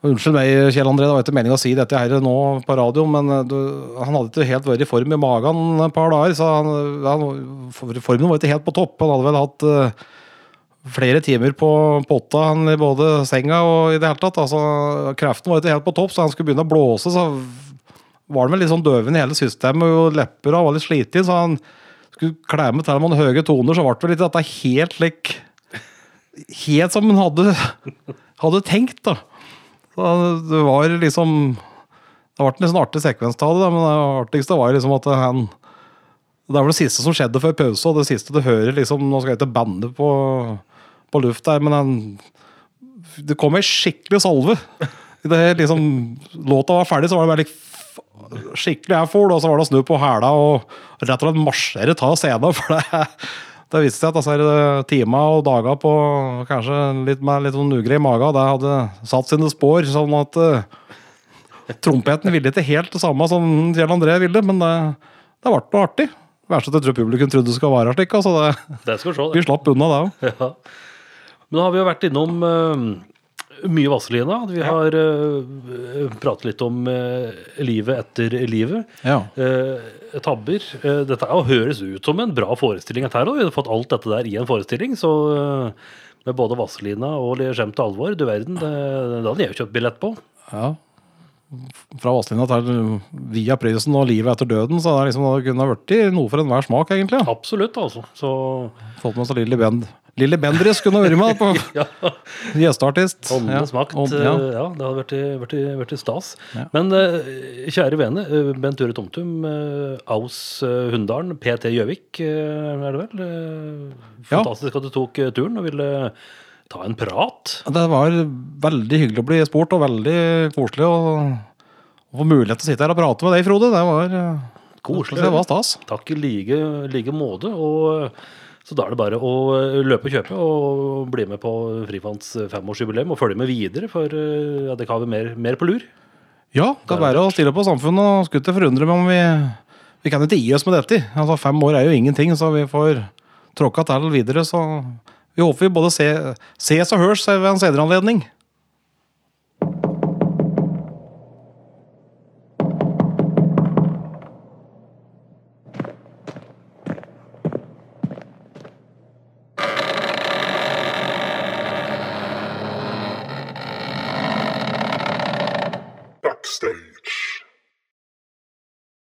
Unnskyld meg, Kjell André, det var ikke meningen å si dette her nå på radio, men øh, du, han hadde ikke helt vært i form i magen et par dager. så han, han, Formen var ikke helt på topp. Han hadde vel hatt øh, flere timer på potta han i både senga og i det hele tatt. altså Kreften var ikke helt på topp, så han skulle begynne å blåse. Så var han vel litt sånn døven i hele systemet, og lepper og var litt sliten. Så han skulle klemme til noen høye toner, så ble det vel ikke dette helt slik Helt som han hadde, hadde tenkt, da. Så det var liksom Det ble en litt sånn artig sekvens av det, men det artigste var liksom at han det er vel det siste som skjedde før pause, og det siste du hører liksom, Nå skal jeg ikke banne på, på luft der, men han, det kom ei skikkelig salve. I Det liksom, låta var ferdig, så var det bare like, skikkelig airfall, og så var det å snu på hæla og rett og slett marsjere ta scenen. For det, det viste seg at disse timer og dager på kanskje litt med litt sånn ugrei mage, det hadde satt sine spor. sånn at uh, trompeten ville ikke helt det samme som Kjell André ville, men det, det ble noe artig. Verste at jeg tror publikum trodde det skulle være slik. Altså det, Det vi slapp unna det òg. Ja. Men nå har vi jo vært innom eh, mye Vazelina. Vi har uh, pratet litt om eh, livet etter livet. Ja. Eh, tabber. Eh, dette er høres ut som en bra forestilling. Her, vi har fått alt dette der i en forestilling. Så eh, med både Vazelina og Skjemt til alvor, du verden, det, det hadde jeg jo kjøpt billett på. ja. Fra Vazelina til Via Prøysen og Livet etter døden, så det, er liksom, det kunne det blitt noe for enhver smak, egentlig. Absolutt, altså. Så Fått med seg Lilly Bend. Lilly Bendriss kunne vært med på ja. gjesteartist. Åndenes makt. ånd- eh, ja. Ja. det hadde vært, vært stas. Ja. Men eh, kjære vene, eh, Bent Ture Tomtum, Aus Hunndalen, PT Gjøvik, er det vel? Ja. fantastisk at du tok turen og ville ta en prat. Det var veldig hyggelig å bli spurt, og veldig koselig å, få mulighet til å sitte her og prate med deg, Frode. Det var Koselig. Det var stas. Takk i like, like måte. Og, så da er det bare å eh, løpe og kjøpe og bli med på Frifants femårsjubileum og følge med videre, for eh, ja, det kan være mer, mer på lur. Ja, det kan være å stille på samfunnet. og Skulle ikke forundre meg om vi Vi kan ikke gi oss med dette. Altså, Fem år er jo ingenting, så vi får tråkka til videre. Så vi håper vi både se- ses og høres ved en senere anledning.